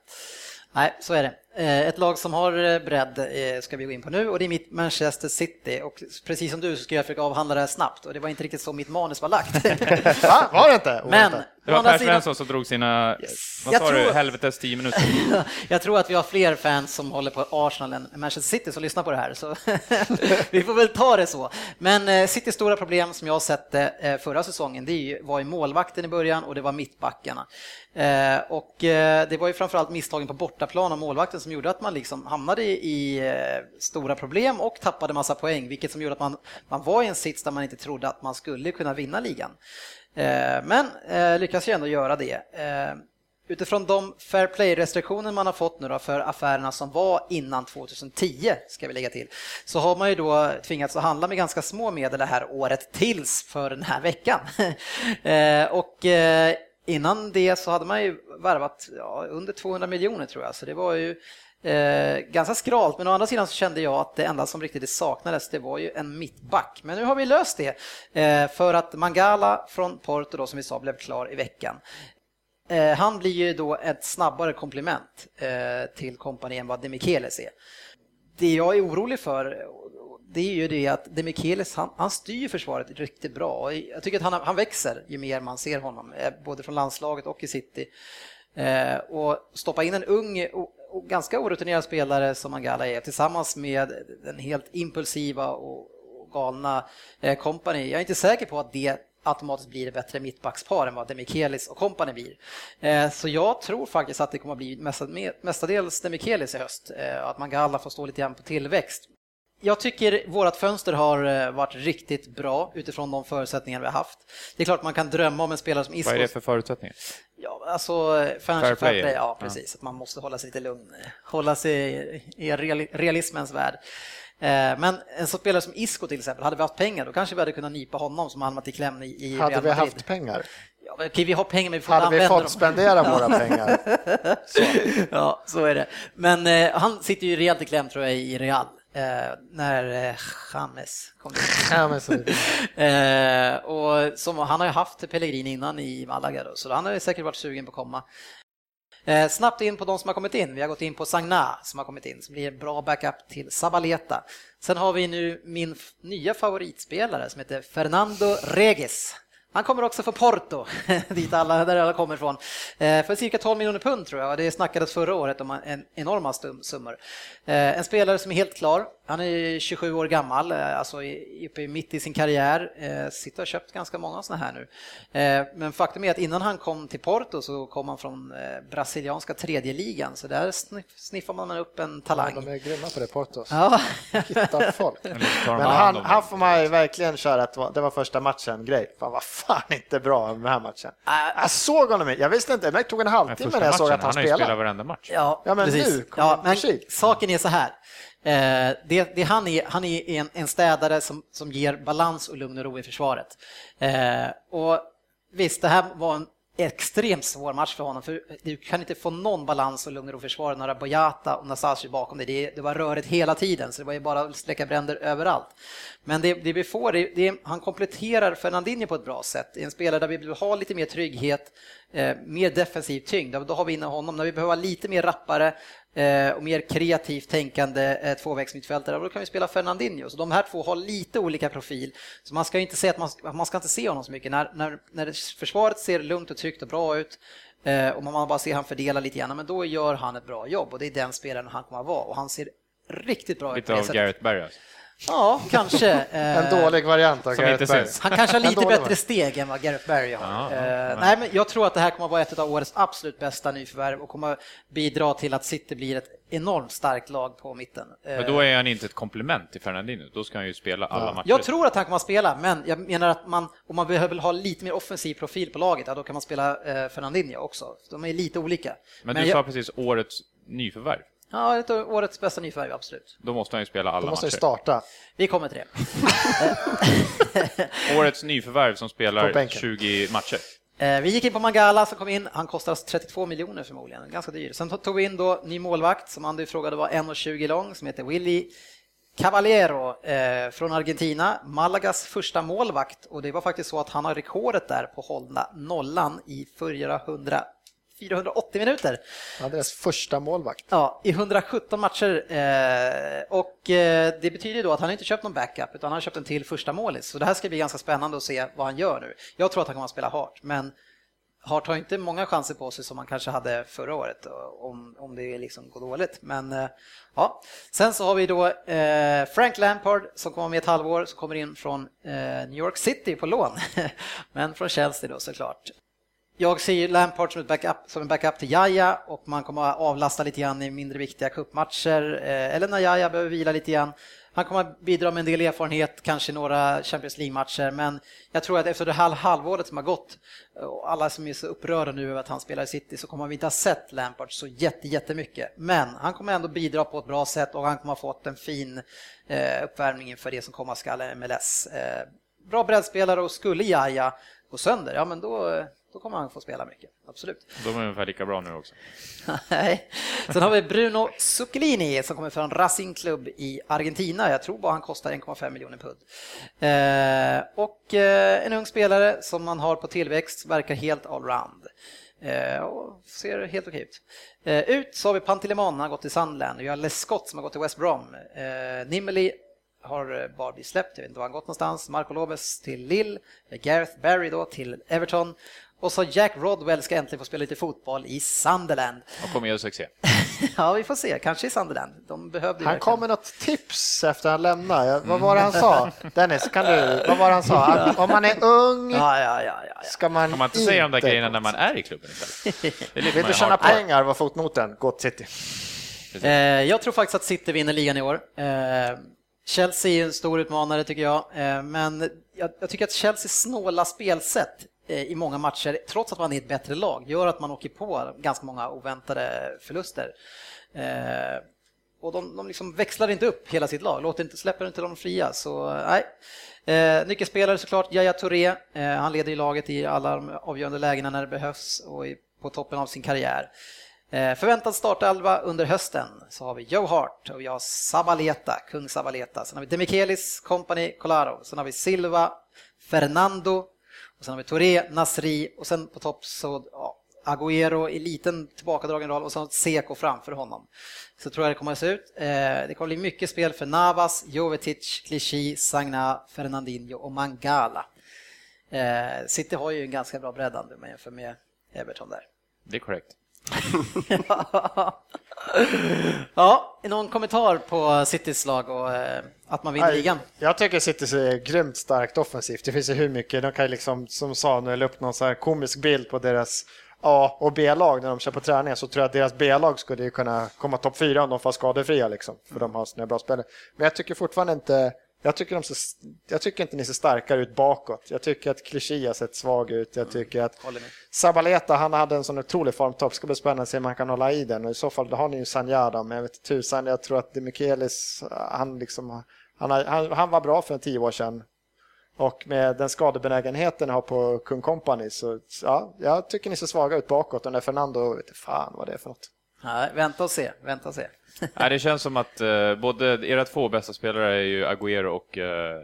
Nej, så är det. Eh, Ett lag som har eh, bredd eh, ska vi gå in på nu och det är mitt Manchester City. Och precis som du så ska jag försöka avhandla det här snabbt och det var inte riktigt så mitt manus var lagt. <laughs> Va? Var det inte? Men Det var Per Svensson som drog sina, vad Jag sa du, tror- helvetes 10 minuter. <laughs> Jag tror att vi har fler fans som håller på Arsenal än Manchester City som lyssnar på det här, så <laughs> vi får väl ta det så. Men Citys stora problem som jag sett förra säsongen, det var ju målvakten i början och det var mittbackarna. Och det var ju framförallt misstagen på bortaplan av målvakten som gjorde att man liksom hamnade i eh, stora problem och tappade massa poäng, vilket som gjorde att man, man var i en sits där man inte trodde att man skulle kunna vinna ligan. Eh, Men eh, lyckas ju ändå göra det. Eh, Utifrån de fair play-restriktioner man har fått nu då för affärerna som var innan 2010, ska vi lägga till, så har man ju då tvingats att handla med ganska små medel det här året tills för den här veckan. <laughs> Eh, Och eh, innan det så hade man ju värvat ja, under 200 miljoner tror jag, så det var ju Eh, ganska skralt, men å andra sidan så kände jag att det enda som riktigt saknades det var ju en mittback. Men nu har vi löst det eh, för att Mangala från Porto då som vi sa blev klar i veckan. Eh, han blir ju då ett snabbare komplement eh, till kompani än vad Demichelis är. Det jag är orolig för det är ju det att Demikelis han, han styr försvaret riktigt bra. Jag tycker att han, han växer ju mer man ser honom, eh, både från landslaget och i City. Eh, och stoppa in en ung och, och ganska orutinerad spelare som Mangala är tillsammans med den helt impulsiva och, och galna eh, kompani. Jag är inte säker på att det automatiskt blir ett bättre mittbackspar än vad Demikelis och kompani blir. Eh, så jag tror faktiskt att det kommer att bli mestadels Demikelis i höst, eh, att Mangala får stå lite grann på tillväxt. Jag tycker vårt fönster har eh, varit riktigt bra utifrån de förutsättningar vi har haft. Det är klart man kan drömma om en spelare som Isco. Vad är det för förutsättningar? Ja, alltså financial Fair play, play, ja. ja precis. Att man måste hålla sig lite lugn, hålla sig i reali- realismens värld. Eh, Men en sån spelare som Isco till exempel, hade vi haft pengar då kanske vi hade kunnat nypa honom som hamnat i kläm i Hade vi haft pengar? Ja, okej, vi har pengar men vi får Hade inte vi använda fått dem. spendera våra pengar? Så. <laughs> Ja, så är det. Men eh, han sitter ju rejält i kläm tror jag i Real. Eh, när eh, James kom dit. Ja, men så. Eh, och som, han har ju haft Pellegrini innan i Malaga då, så han har ju säkert varit sugen på att komma. Eh, snabbt in på de som har kommit in. Vi har gått in på Sagna som har kommit in, som blir en bra backup till Sabaleta. Sen har vi nu min nya favoritspelare som heter Fernando Regis. Han kommer också från Porto, <laughs> dit alla, där alla kommer ifrån. Eh, för cirka 12 miljoner pund tror jag, det snackades förra året om en enorma stum- summor. Eh, en spelare som är helt klar, han är 27 år gammal, eh, alltså i- uppe mitt i sin karriär, sitter och köpt ganska många sådana här nu. Men faktum är att innan han kom till Porto så kom han från brasilianska tredje ligan, så där sniff, sniffar man upp en talang. De är grymma på det, Portos. Ja, <laughs> Hittar folk. Men han, han får man ju verkligen köra att det var första matchen-grej. Fan vad fan inte bra med den här matchen. Jag såg honom, jag visste inte, det tog en halvtimme när jag såg att han han har ju spelat spelade. varenda match. Ja, Ja, men precis. nu ja, men saken är så här. Eh, det, det han är, han är en, en städare som, som ger balans och lugn och ro i försvaret. Eh, och visst, det här var en extremt svår match för honom, för du kan inte få någon balans och lugn och ro i när du Boyata och Nasashi bakom dig. Det, det var rörigt hela tiden, så det var ju bara att släcka bränder överallt. Men det, det vi får, det, det, han kompletterar Fernandinho på ett bra sätt. Det är en spelare där vi vill ha lite mer trygghet, eh, mer defensiv tyngd. Då har vi inne honom. När vi behöver vara lite mer rappare och mer kreativt tänkande eh, tvåvägsmittfältare, då kan vi spela Fernandinho. Så de här två har lite olika profil. Så man ska inte säga att man, ska- man ska inte se honom så mycket. När, när, när försvaret ser lugnt och tryggt och bra ut eh, och man bara ser han fördela lite grann, men då gör han ett bra jobb och det är den spelaren han kommer att vara och han ser riktigt bra ut. Lite av. Gareth Barry alltså. Ja, kanske. En dålig variant av Som Gareth syns. Han kanske har lite bättre steg än vad Gareth Barry har. Ja, Eh, ja. nej, men jag tror att det här kommer att vara ett av årets absolut bästa nyförvärv och kommer att bidra till att City blir ett enormt starkt lag på mitten. Eh, Men då är han inte ett komplement till Fernandinho, då ska han ju spela alla matcher. Jag tror att han kommer att spela, men jag menar att man, om man behöver ha lite mer offensiv profil på laget, ja, då kan man spela eh, Fernandinho också. De är lite olika. Men du jag, sa precis årets nyförvärv. Ja, ett av årets bästa nyförvärv, absolut. Då måste han ju spela alla Då måste vi matcher. starta. Vi kommer till det. <laughs> Årets nyförvärv som spelar bänken. 20 matcher. Eh, Vi gick in på Mangala som kom in, han kostar oss 32 miljoner förmodligen, ganska dyr. Sen tog vi in då ny målvakt som Andy frågade var 1,20 lång som heter Willy Cavallero eh, från Argentina, Malagas första målvakt och det var faktiskt så att han har rekordet där på hålla nollan i 400, 480 minuter. Ja, deras första målvakt. Ja, i 117 matcher eh, och eh, det betyder då att han inte köpt någon backup utan han har köpt en till första målis. Så det här ska bli ganska spännande att se vad han gör nu. Jag tror att han kommer att spela Hart, men Hart har inte många chanser på sig som han kanske hade förra året om, om det liksom går dåligt. Men eh, ja, sen så har vi då eh, Frank Lampard som kommer med ett halvår, som kommer in från eh, New York City på lån, <laughs> men från Chelsea då såklart. Jag ser Lampard som, ett backup, som en backup till Jaja och man kommer att avlasta lite grann i mindre viktiga cupmatcher eh, eller när Jaja behöver vila lite grann. Han kommer att bidra med en del erfarenhet, kanske några Champions League-matcher, men jag tror att efter det här halvåret som har gått och alla som är så upprörda nu över att han spelar i City så kommer vi inte ha sett Lampard så jätte, jättemycket. Men han kommer ändå bidra på ett bra sätt och han kommer ha fått en fin eh, uppvärmning inför det som komma skall MLS. Eh, bra breddspelare och skulle Jaja gå sönder, ja men då, då kommer han få spela mycket, absolut. <laughs> De är ungefär lika bra nu också. Nej. Sen har vi Bruno Zuccolini som kommer från Racing Club i Argentina. Jag tror bara han kostar 1,5 miljoner pund. Eh, och eh, en ung spelare som man har på tillväxt, verkar helt allround. Eh, och ser helt okej ut. Ut så har vi Pantilimon, han har gått till Sunderland. Vi har Lescott som har gått till West Brom. Eh, Nimeli har bara blivit släppt, jag vet inte var han gått någonstans. Marco Lopez till Lille, Gareth Barry då till Everton. Och så Jack Rodwell ska äntligen få spela lite fotboll i Sunderland. Och kommer göra succé. <laughs> Ja, vi får se. Kanske i Sunderland. De behövde Han kom med något tips efter han lämnade. Jag- Vad var det han sa? Dennis, kan du? Vad var det han sa? Att om man är ung Ja, ja, ja, ja, ja. ska man Kan man inte säga de där grejerna när man är i klubben istället? <laughs> Vill du tjäna pengar var fotnoten. Gå till City. Eh, jag tror faktiskt att City vinner ligan i år. Eh, Chelsea är en stor utmanare tycker jag, eh, men jag, jag tycker att Chelseas snåla spelsätt Eh, i många matcher, trots att man är ett bättre lag, gör att man åker på ganska många oväntade förluster. Eh, och de, de liksom växlar inte upp hela sitt lag, låter inte, släpper inte dem fria. Så eh, nej. Eh, nyckelspelare såklart, Yahya Touré. Eh, han leder ju laget i alla de avgörande lägena när det behövs och är på toppen av sin karriär. Eh, förväntad startelva under hösten så har vi Joe Hart och vi har Sabaleta, kung Sabaleta. Sen har vi Demichelis, Company, Colaro. Sen har vi Silva, Fernando. Och sen har vi Touré, Nasri och sen på topp så ja, Agüero i liten tillbakadragen roll och sen Seko framför honom. Så tror jag det kommer att se ut. Eh, det kommer bli mycket spel för Navas, Jovetic, Clichy, Sagna, Fernandinho och Mangala. Eh, City har ju en ganska bra bredd om man jämför med Everton där. Det är korrekt. <laughs> <laughs> ja, någon kommentar på Citys lag och eh, att man vinner ligan? Jag tycker City är grymt starkt offensivt. Det finns ju hur mycket. De kan ju liksom, som sa, nu la upp någon så här komisk bild på deras A och B-lag när de kör på träning så tror jag att deras B-lag skulle ju kunna komma topp fyra om de får skadefria liksom. För de har sina bra spelare. Men jag tycker fortfarande inte jag tycker, de ser, jag tycker inte ni ser starkare ut bakåt. Jag tycker att Clichy har sett svag ut. Jag tycker att. Sabaleta, han hade en sån otrolig formtopp. Ska bli spännande att se om han kan hålla i den. Och I så fall då har ni ju Sanjada, men jag vet tusan. Jag tror att Demichelis, han, liksom, han, han, han var bra för en tio år sedan. Och med den skadebenägenheten jag har på Kung Company så ja, jag tycker ni ser svaga ut bakåt. Och när Fernando, vet fan vad det är för något. Nej, vänta och se, vänta och se. <laughs> Nej, det känns som att eh, både era två bästa spelare är ju Agüero och eh,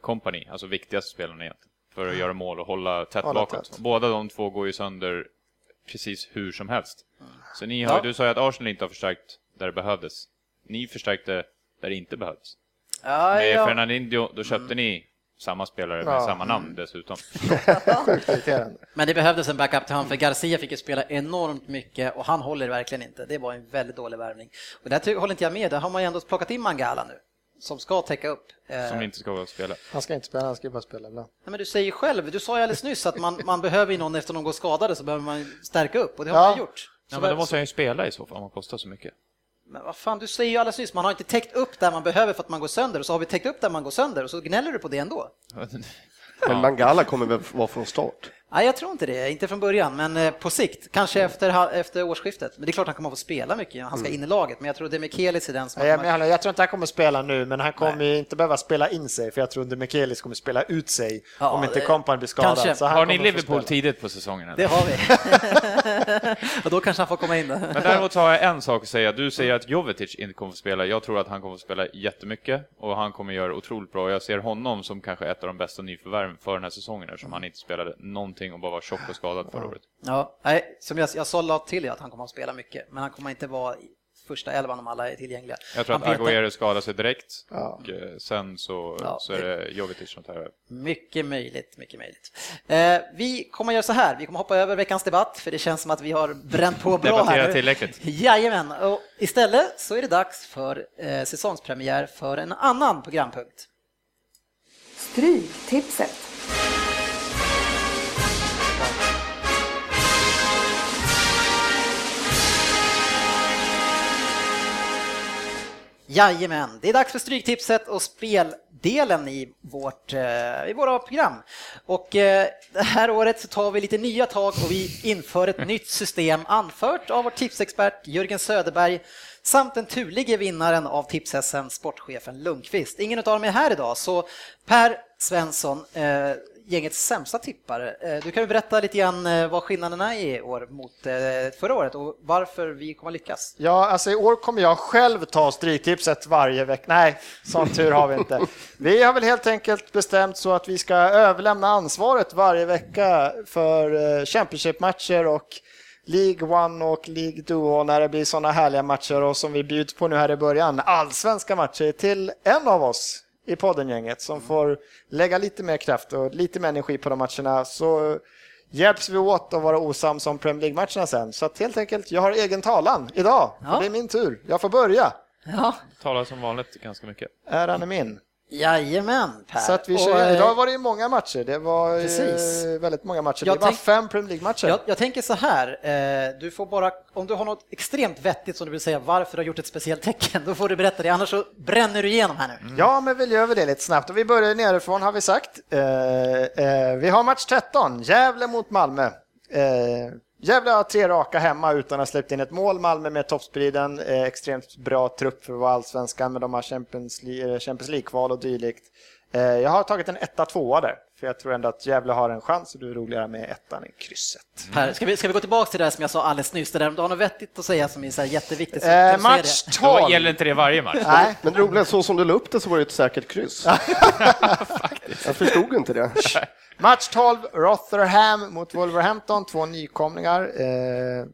Company, alltså viktigaste spelarna egentligen, för att göra mål och hålla tätt Hålla bakåt. tätt. Båda de två går ju sönder precis hur som helst. Så ni har, Ja. du sa ju att Arsenal inte har förstärkt där det behövdes. Ni förstärkte där det inte behövdes. Ja, Med ja. Fernandinho, då köpte ni samma spelare med Ja. samma namn dessutom. <laughs> Sjukt irriterande. Men det behövdes en backup till honom för Garcia fick ju spela enormt mycket och han håller verkligen inte. Det var en väldigt dålig värvning. Och där håller inte jag med, där har man ju ändå plockat in Mangala nu. som ska täcka upp. Eh, Som inte ska spela. Han ska inte spela, han ska bara spela ibland. Nej, men du säger själv, du sa ju alldeles nyss att man, man behöver ju någon efter någon går skadade så behöver man stärka upp och det har Ja. man gjort. Så Ja, men då måste han ju spela i så fall om han kostar så mycket. Men vad fan, du säger ju alldeles nyss, man har inte täckt upp där man behöver för att man går sönder och så har vi täckt upp där man går sönder och så gnäller du på det ändå. Men Mangala kommer väl vara från start? Nej, jag tror inte det, inte från början, men eh, på sikt, kanske efter, ha- efter årsskiftet. Men det är klart han kommer att få spela mycket, han ska in i laget, men jag tror Demichelis är den som... Jag, jag, jag tror inte han kommer spela nu, men han kommer ju inte behöva spela in sig, för jag tror inte Mikelis kommer spela ut sig Ja, om inte det- Kompany blir skadad. kanske. Så han Har ni kommer Liverpool tidigt på säsongen? eller? Det har vi. <laughs> och då kanske han får komma in. Men däremot har jag en sak att säga. Du säger att Jovetic inte kommer att spela. Jag tror att han kommer att spela jättemycket och han kommer göra otroligt bra. Jag ser honom som kanske ett av de bästa nyförvärven för den här säsongen eftersom han inte spelade någonting och bara var tjock och skadad förra året. Ja, nej, som jag, jag sa la till att han kommer att spela mycket, men han kommer inte vara första elvan om alla är tillgängliga. Jag tror att Han petar- Agüero skadar sig direkt Ja. och eh, sen så, Ja, så är det Jovetic som tar över. Mycket möjligt, mycket möjligt. Eh, vi kommer att göra så här, vi kommer hoppa över veckans debatt, för det känns som att vi har bränt på bra här. nu. tillräckligt. Jajamän, och istället så är det dags för eh, säsongspremiär för en annan programpunkt. Stryktipset. Jajamän, det är dags för Stryktipset och speldelen i, vårt, eh, i våra program. Och eh, det här året så tar vi lite nya tag och vi inför ett nytt system anfört av vår tipsexpert Jörgen Söderberg samt den turlige vinnaren av tips sportchefen Lundqvist. Ingen av dem är här idag, så Per Svensson, eh, gängets sämsta tippare. Eh, du kan ju berätta lite grann eh, vad skillnaderna är i år mot eh, förra året och varför vi kommer att lyckas. Ja, alltså i år kommer jag själv ta Stryktipset varje vecka. Nej, sån tur har vi inte. Vi har väl helt enkelt bestämt så att vi ska överlämna ansvaret varje vecka för Championship-matcher och League One och League Duo när det blir sådana härliga matcher och som vi bjuds på nu här i början, allsvenska matcher till en av oss i poddengänget som får lägga lite mer kraft och lite mer energi på de matcherna. Så hjälps vi åt att vara osams om Premier League-matcherna sen. Så att helt enkelt, jag har egen talan idag. Ja. Det är min tur. Jag får börja. Ja, Talar som vanligt ganska mycket. Äran är min. Jajamän Per. Så att vi Och, kör, eh, idag var det ju många matcher. Det var Precis. väldigt många matcher. Jag det var tänk- fem Premier League-matcher. Jag, jag tänker så här, eh, du får bara, om du har något extremt vettigt som du vill säga varför du har gjort ett speciellt tecken, då får du berätta det, annars så bränner du igenom här nu. Ja, men vi gör det lite snabbt. Och vi börjar nerifrån har vi sagt. Eh, eh, vi har match 13, Gävle mot Malmö. Gävle har tre raka hemma utan att ha släppt in ett mål. Malmö med toppspriden, eh, extremt bra trupp för att vara allsvenskan, men de har Champions League- eh, Champions League-kval och dylikt. Eh, jag har tagit en etta, tvåa där, för jag tror ändå att Gävle har en chans och det är roligare med ettan än krysset. Per, ska, vi, ska vi gå tillbaka till det där som jag sa alldeles nyss, det där, om du har något vettigt att säga som är så här jätteviktigt. Så Eh, du match det. 12. Då gäller inte det varje match. Nej, Men det roliga är så som du la upp det så var det ett säkert kryss. <laughs> Jag förstod inte det. <laughs> Match 12, Rotherham mot Wolverhampton, två nykomlingar. Eh,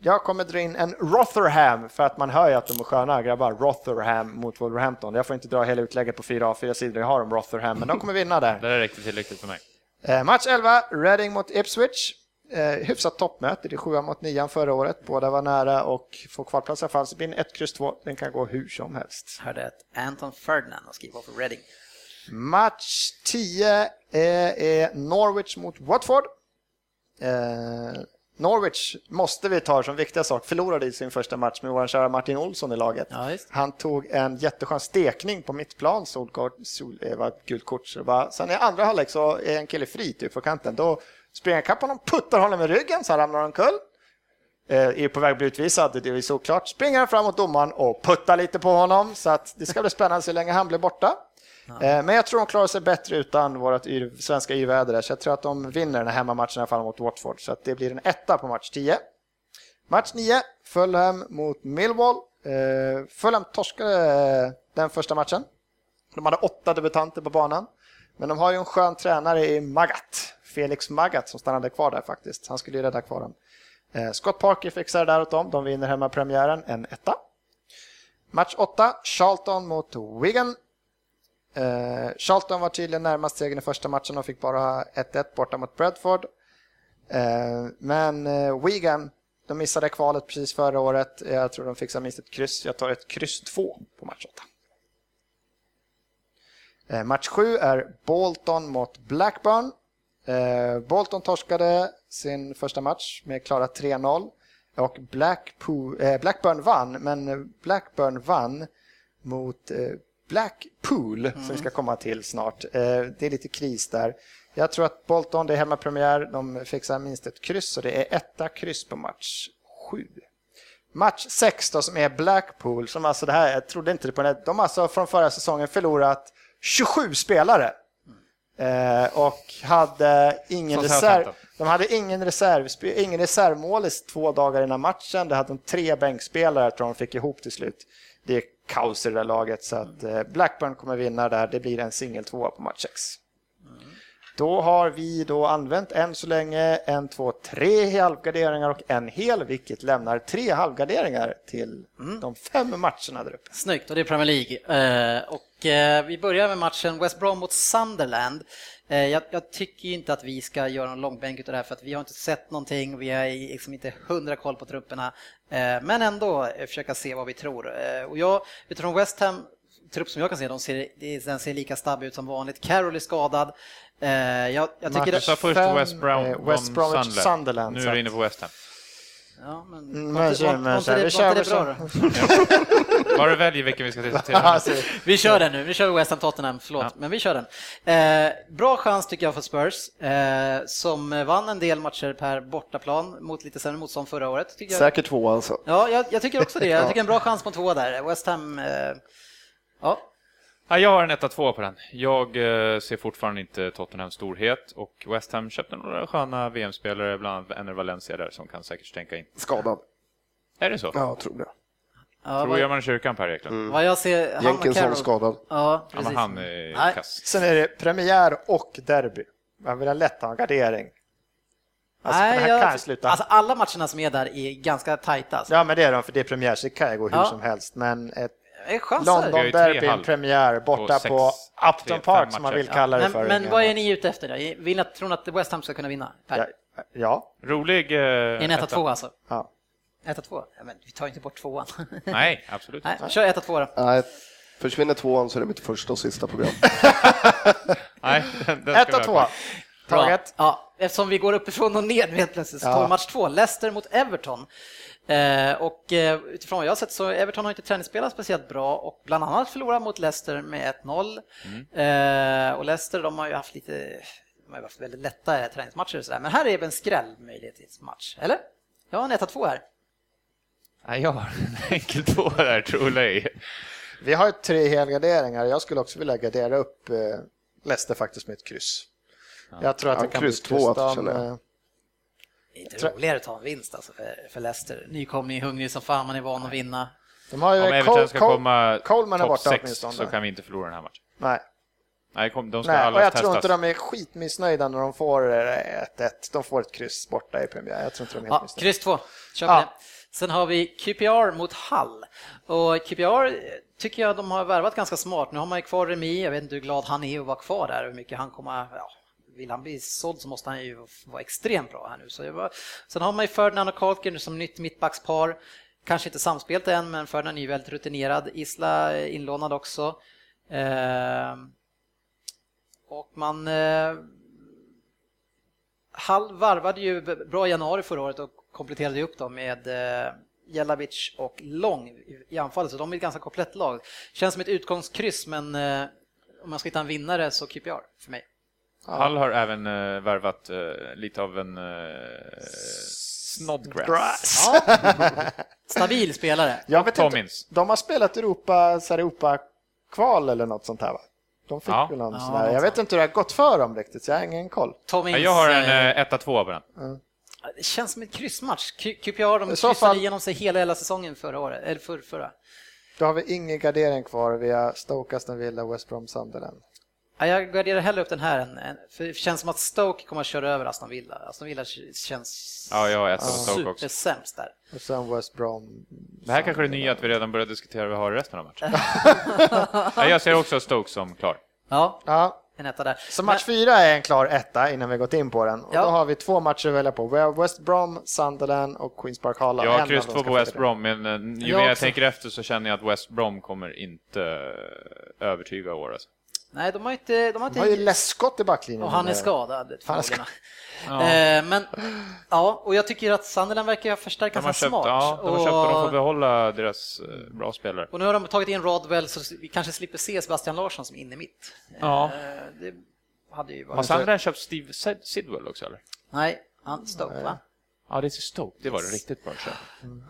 jag kommer dra in en Rotherham för att man hör ju att de är sköna grabbar. Rotherham mot Wolverhampton. Jag får inte dra hela utlägget på fyra A4 sidor jag har om Rotherham, men de kommer vinna där. Det räckte tillräckligt för mig. Eh, match 11, Reading mot Ipswich. Eh, hyfsat toppmöte, det är 7 mot 9 förra året. Båda var nära och får kvalplats i alla fall. Så det blir en 1, X, 2. Den kan gå hur som helst. Hörde att Anton Ferdinand har skrivit för Reading. Match 10 är, Norwich mot Watford. Eh, Norwich måste vi ta som viktiga sak. Förlorade i sin första match med vår kära Martin Olsson i laget. Ja. Han tog en jätteskön stekning på mittplan, Solgård, Sol, ett gult kort. Så det bara, sen i andra halvlek så är en kille fri typ på kanten. Då springer han kapp honom, puttar honom i ryggen så han ramlar omkull. Eh, är på väg att bli utvisad, det är såklart. Springer han fram mot domaren och puttar lite på honom så att det ska bli spännande så länge han blir borta. Ja. Eh, men jag tror de klarar sig bättre utan vårt yr, svenska yrväder så jag tror att de vinner den här hemmamatchen i alla fall mot Watford. Så att det blir en etta på match 10. Match 9, Fulham mot Millwall. Eh, Fulham torskade eh, den första matchen. De hade åtta debutanter på banan. Men de har ju en skön tränare i Magat, Felix Magat, som stannade kvar där faktiskt. Han skulle ju rädda kvar dem. Scott Parker fixar det där åt dem. De vinner hemma premiären, en etta. Match 8, Charlton mot Wigan. Eh, Charlton var tydligen närmast segern i första matchen och fick bara 1-1 borta mot Bradford. Eh, men eh, Wigan, de missade kvalet precis förra året. Jag tror de fixar minst ett kryss. Jag tar ett kryss 2 på match 8. Eh, match 7 är Bolton mot Blackburn. Eh, Bolton torskade sin första match med klara 3-0 och Blackpool, eh, Blackburn vann, men Blackburn vann mot eh, Blackpool som vi ska komma till snart. Eh, det är lite kris där. Jag tror att Bolton, det är hemmapremiär, de fixar minst ett kryss och det är etta kryss på match 7. Match 6 då som är Blackpool, som alltså det här, jag trodde inte det på det, de har alltså från förra säsongen förlorat 27 spelare. Eh, och hade ingen, reserv, de hade ingen, reserv, ingen reservmålis två dagar innan matchen. Det hade de tre bänkspelare tror de fick ihop till slut. Det kaos i det där laget så att eh, Blackburn kommer vinna där. Det blir en singel tvåa på match 6. Då har vi då använt än så länge en, två, tre halvgarderingar och en hel, vilket lämnar tre halvgarderingar till de fem matcherna där uppe. Snyggt, och det är Premier League. Eh, och eh, vi börjar med matchen West Brom mot Sunderland. Eh, jag, jag tycker inte att vi ska göra någon långbänk utav det här för att vi har inte sett någonting vi har liksom inte hundra koll på trupperna. Men ändå försöka se vad vi tror. Och jag, utifrån West Ham trupp som jag kan se, de ser, den ser lika stabb ut som vanligt. Carroll är skadad. Eh, jag, jag tycker Du det, sa först Fem, West Brom, eh, West Bromwich Sunderland. Sunderland, Nu är du inne på West Ham. ja, men, Mm, men- inte men- det- vi kör bra då? Bara välj vilken vi ska diskutera. <laughs> Vi kör den nu, vi kör West Ham Tottenham, förlåt, Ja. men vi kör den. Eh, bra chans tycker jag för Spurs, eh, som vann en del matcher per bortaplan mot lite sämre motstånd förra året. Säkert två alltså. Ja, jag, jag tycker också det. Jag <laughs> tycker en bra chans på två där. West Ham, eh, ja, Ja, jag har en 1-2 på den. Jag eh, ser fortfarande inte Tottenhams storhet och West Ham köpte några sköna VM-spelare, bland annat Enner Valencia där, som kan säkert stänka in. Skadad. Är det så? Ja, jag tror det. ja Tror jag vad, man i kyrkan, Per Eklund? vad jag ser, han och Jenkinson Carroll. skadad. Ja, Ja, precis. men han är Nej. kass. Sen är det premiär och derby. Man vill ha lätt gardering. Alltså, för det här jag- kan sluta. alltså alla matcherna som är där är ganska tajta. Alltså. Ja, men det är de, för det är premiär, så det kan ju gå hur Ja. som helst. Men ett Det är chanser. Vi har ju London tre Derby, halv premiär, borta sex- på tre, Upton fem Park som man vill kalla det Men, för. men vad är ni ute efter då? Vill ni, tror ni att West Ham ska kunna vinna? Per? Ja. ja. Rolig... Eh, en 1 etta. 2 alltså? ja. 1 2? Ja, men vi tar inte bort tvåan. <laughs> Nej, absolut Nej, inte. kör 1 2 då. Nej, försvinner tvåan så är det mitt första och sista program. <laughs> Nej, den, den ska Ett vi och ha två. kvar. Bra. Taget. Ja, eftersom vi går uppifrån och ner helt plötsligt så Ja. tar vi match två. Leicester mot Everton. Eh, och eh, utifrån vad jag har sett så Everton har inte träningsspelat speciellt bra och bland annat förlorat mot Leicester med 1-0. Mm. Eh, och Leicester de har ju haft lite de har ju haft väldigt lätta träningsmatcher och sådär. Men här är en skräll möjlighet till match, eller? Jag har en 1-2 här. Nej, jag har en enkel två där, tror jag. Vi har ju tre helgarderingar. Jag skulle också vilja gardera upp eh, Leicester faktiskt med ett kryss. Jag tror att Ja, det kan kryss bli två, De, eh, Det är inte roligare att ta en vinst alltså för, för Leicester. Nykomling, hungrig som fan, man är van att vinna. De har ju Om Everton ska Col- komma Coleman topp borta sex åtminstone. så kan vi inte förlora den här matchen. Nej, Nej, kom, de ska Nej och alla jag tror testas. inte de är skitmissnöjda när de får eh, 1-1. De får ett kryss borta i premiär. Jag tror inte de är Ja, missnöjda. kryss 2. Kör på Ja. det. Sen har vi QPR mot Hull. Och QPR tycker jag de har värvat ganska smart. Nu har man ju kvar Remi, jag vet inte hur glad han är att vara kvar där, hur mycket han kommer, ja, vill han bli såld så måste han ju vara extremt bra här nu. Så var, sen har man ju Ferdinand och Kalker som nytt mittbackspar. Kanske inte samspelt än, men Ferdinand är ju väldigt rutinerad. Isla är inlånad också. Eh, och man eh, Hall varvade ju bra i januari förra året och kompletterade upp dem med eh, Jelavic och Lång i- i anfallet, så de är ett ganska komplett lag. Känns som ett utgångskryss, men eh, om man ska hitta en vinnare så QPR för mig. Hall har även uh, värvat eh, lite av en uh, Snodgrass. Grass. <laughs> Stabil spelare. Jag vet inte, Tomins. de har spelat Europa, så här Europa-kval eller något sånt här va? De fick Ja. väl någon Ja, sån här. Jag vet inte hur det har gått för dem riktigt, så jag har ingen koll. Tom Ja, Ince, jag har en eh, uh, 1-2 på den. Det känns som ett kryssmatch. QPR de kryssade fall- igenom sig hela, hela säsongen förra året, eller för, förra. Då har vi ingen gardering kvar. Vi har Stoke, Aston Villa, West Brom, Sunderland. Ja, jag garderar hellre upp den här, än, för det känns som att Stoke kommer att köra över Aston Villa. Aston Villa känns Ja, jag också. supersämst där. Och sen West Brom. Det här kanske är det nya att vi redan börjar diskutera vad vi har i resten av matchen. <laughs> ja, jag ser också Stoke som klar. Ja, Ja, en etta där. så match fyra är en klar etta innan vi gått in på den. Och Ja. då har vi två matcher att välja på. Vi har West Brom, Sunderland och Queens Park Hall. Jag har kryss två på West. Brom, men eh, ju Jag mer jag också. tänker efter så känner jag att West Brom kommer inte eh, övertyga i år. Alltså. Nej, de har inte... De har De har ju inte Lescott i backlinjen. och han är numera. skadad Han är förmodligen. Ja. Eh, Men ja, och jag tycker att Sunderland verkar förstärka har köpt, smart. ja, de har köpt och de får behålla deras eh, bra spelare. Och nu har de tagit in Rodwell så vi kanske slipper se Sebastian Larsson som inne mitt. Ja. Eh, Det hade ju Har varit... Sunderland köpt Steve Sid- Sidwell också eller? Nej, han Stoke va? Ja, det är till Stoke. Det var det riktigt bra köp.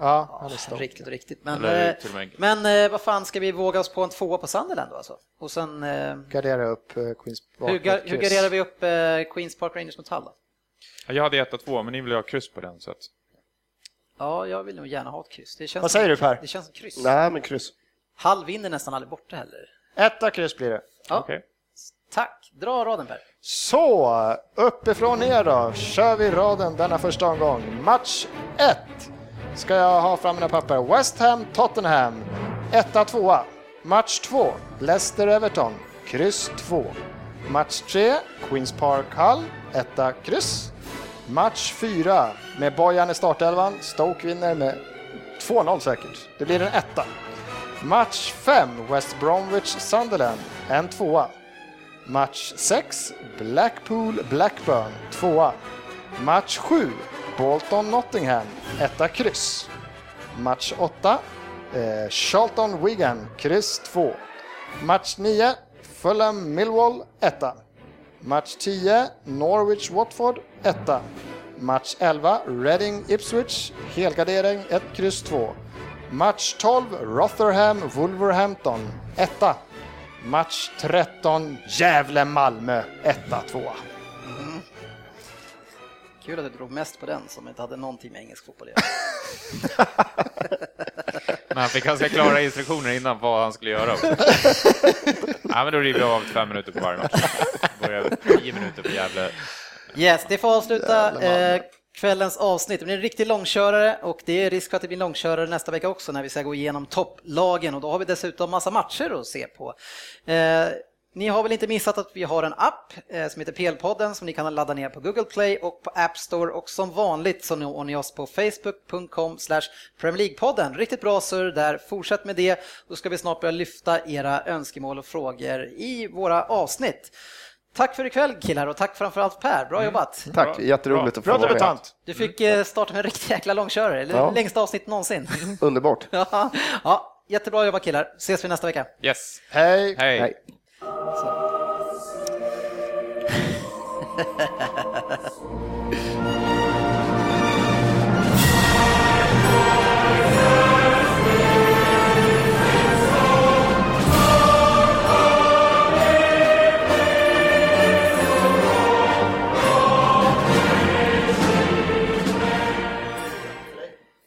Ja, han är stopp. Riktigt, riktigt. Men, Eller eh, men eh, vad fan, ska vi våga oss på en tvåa på Sunderland då alltså? Och sen, eh, Gardera upp eh, Queens Park. hur, gar, hur garderar vi upp eh, Queens Park Rangers mot Hull då? Ja, Jag hade 1-2, men ni vill ha kryss på den. Så att... Ja, jag vill nog gärna ha ett kryss. Det känns Vad säger som, du, Per? Det känns som kryss. Nej, men kryss. Hull vinner nästan aldrig borta heller. Etta kryss blir det. Ja, Okej. Tack, dra raden Per. Så, uppifrån ner då, kör vi raden denna första omgång. Match 1 ska jag ha fram mina papper. West Ham, Tottenham, 1-2. Match 2, Leicester-Everton, kryss 2. Match 3, Queens Park Hull, 1 kryss. Match 4, med Bojan i startelvan, Stoke vinner med 2-0 säkert. Det blir en etta. Match 5, West Bromwich Sunderland, en tvåa. Match 6, Blackpool Blackburn, 2 Match 7, Bolton Nottingham, 1 kryss. Match 8, eh, Charlton Wigan, kryss 2. Match 9, Fulham Millwall, 1. Match 10, Norwich Watford, 1. Match 11, Reading Ipswich, helgardering, 1, kryss 2. Match 12, Rotherham Wolverhampton, 1. Match 13, Gävle-Malmö, 1-2. Kul att du drog mest på den som inte hade någonting med engelsk fotboll att <laughs> Men han fick ganska klara instruktioner innan vad han skulle göra. Också. <laughs> ja, men då river jag av fem minuter på varje match. Börjar tio minuter på Gävle. Yes, det får avsluta kvällens avsnitt. Det blir en riktig långkörare och det är risk för att det blir långkörare nästa vecka också när vi ska gå igenom topplagen och då har vi dessutom massa matcher att se på. Eh, ni har väl inte missat att vi har en app eh, som heter PL-podden som ni kan ladda ner på Google Play och på App Store och som vanligt så når ni oss på facebook.com Premier League-podden. Riktigt bra surr där, fortsätt med det. Då ska vi snart börja lyfta era önskemål och frågor i våra avsnitt. Tack för ikväll killar och tack framförallt Per, bra jobbat! Tack, Bra. jätteroligt att få Bra vara med. Du fick eh, starta med en riktig jäkla långkörare, Ja. längsta avsnitt någonsin. <laughs> Underbart. <laughs> ja, ja, jättebra jobbat killar, ses vi nästa vecka. Yes. Hej! Hej. Hej. Så. <laughs>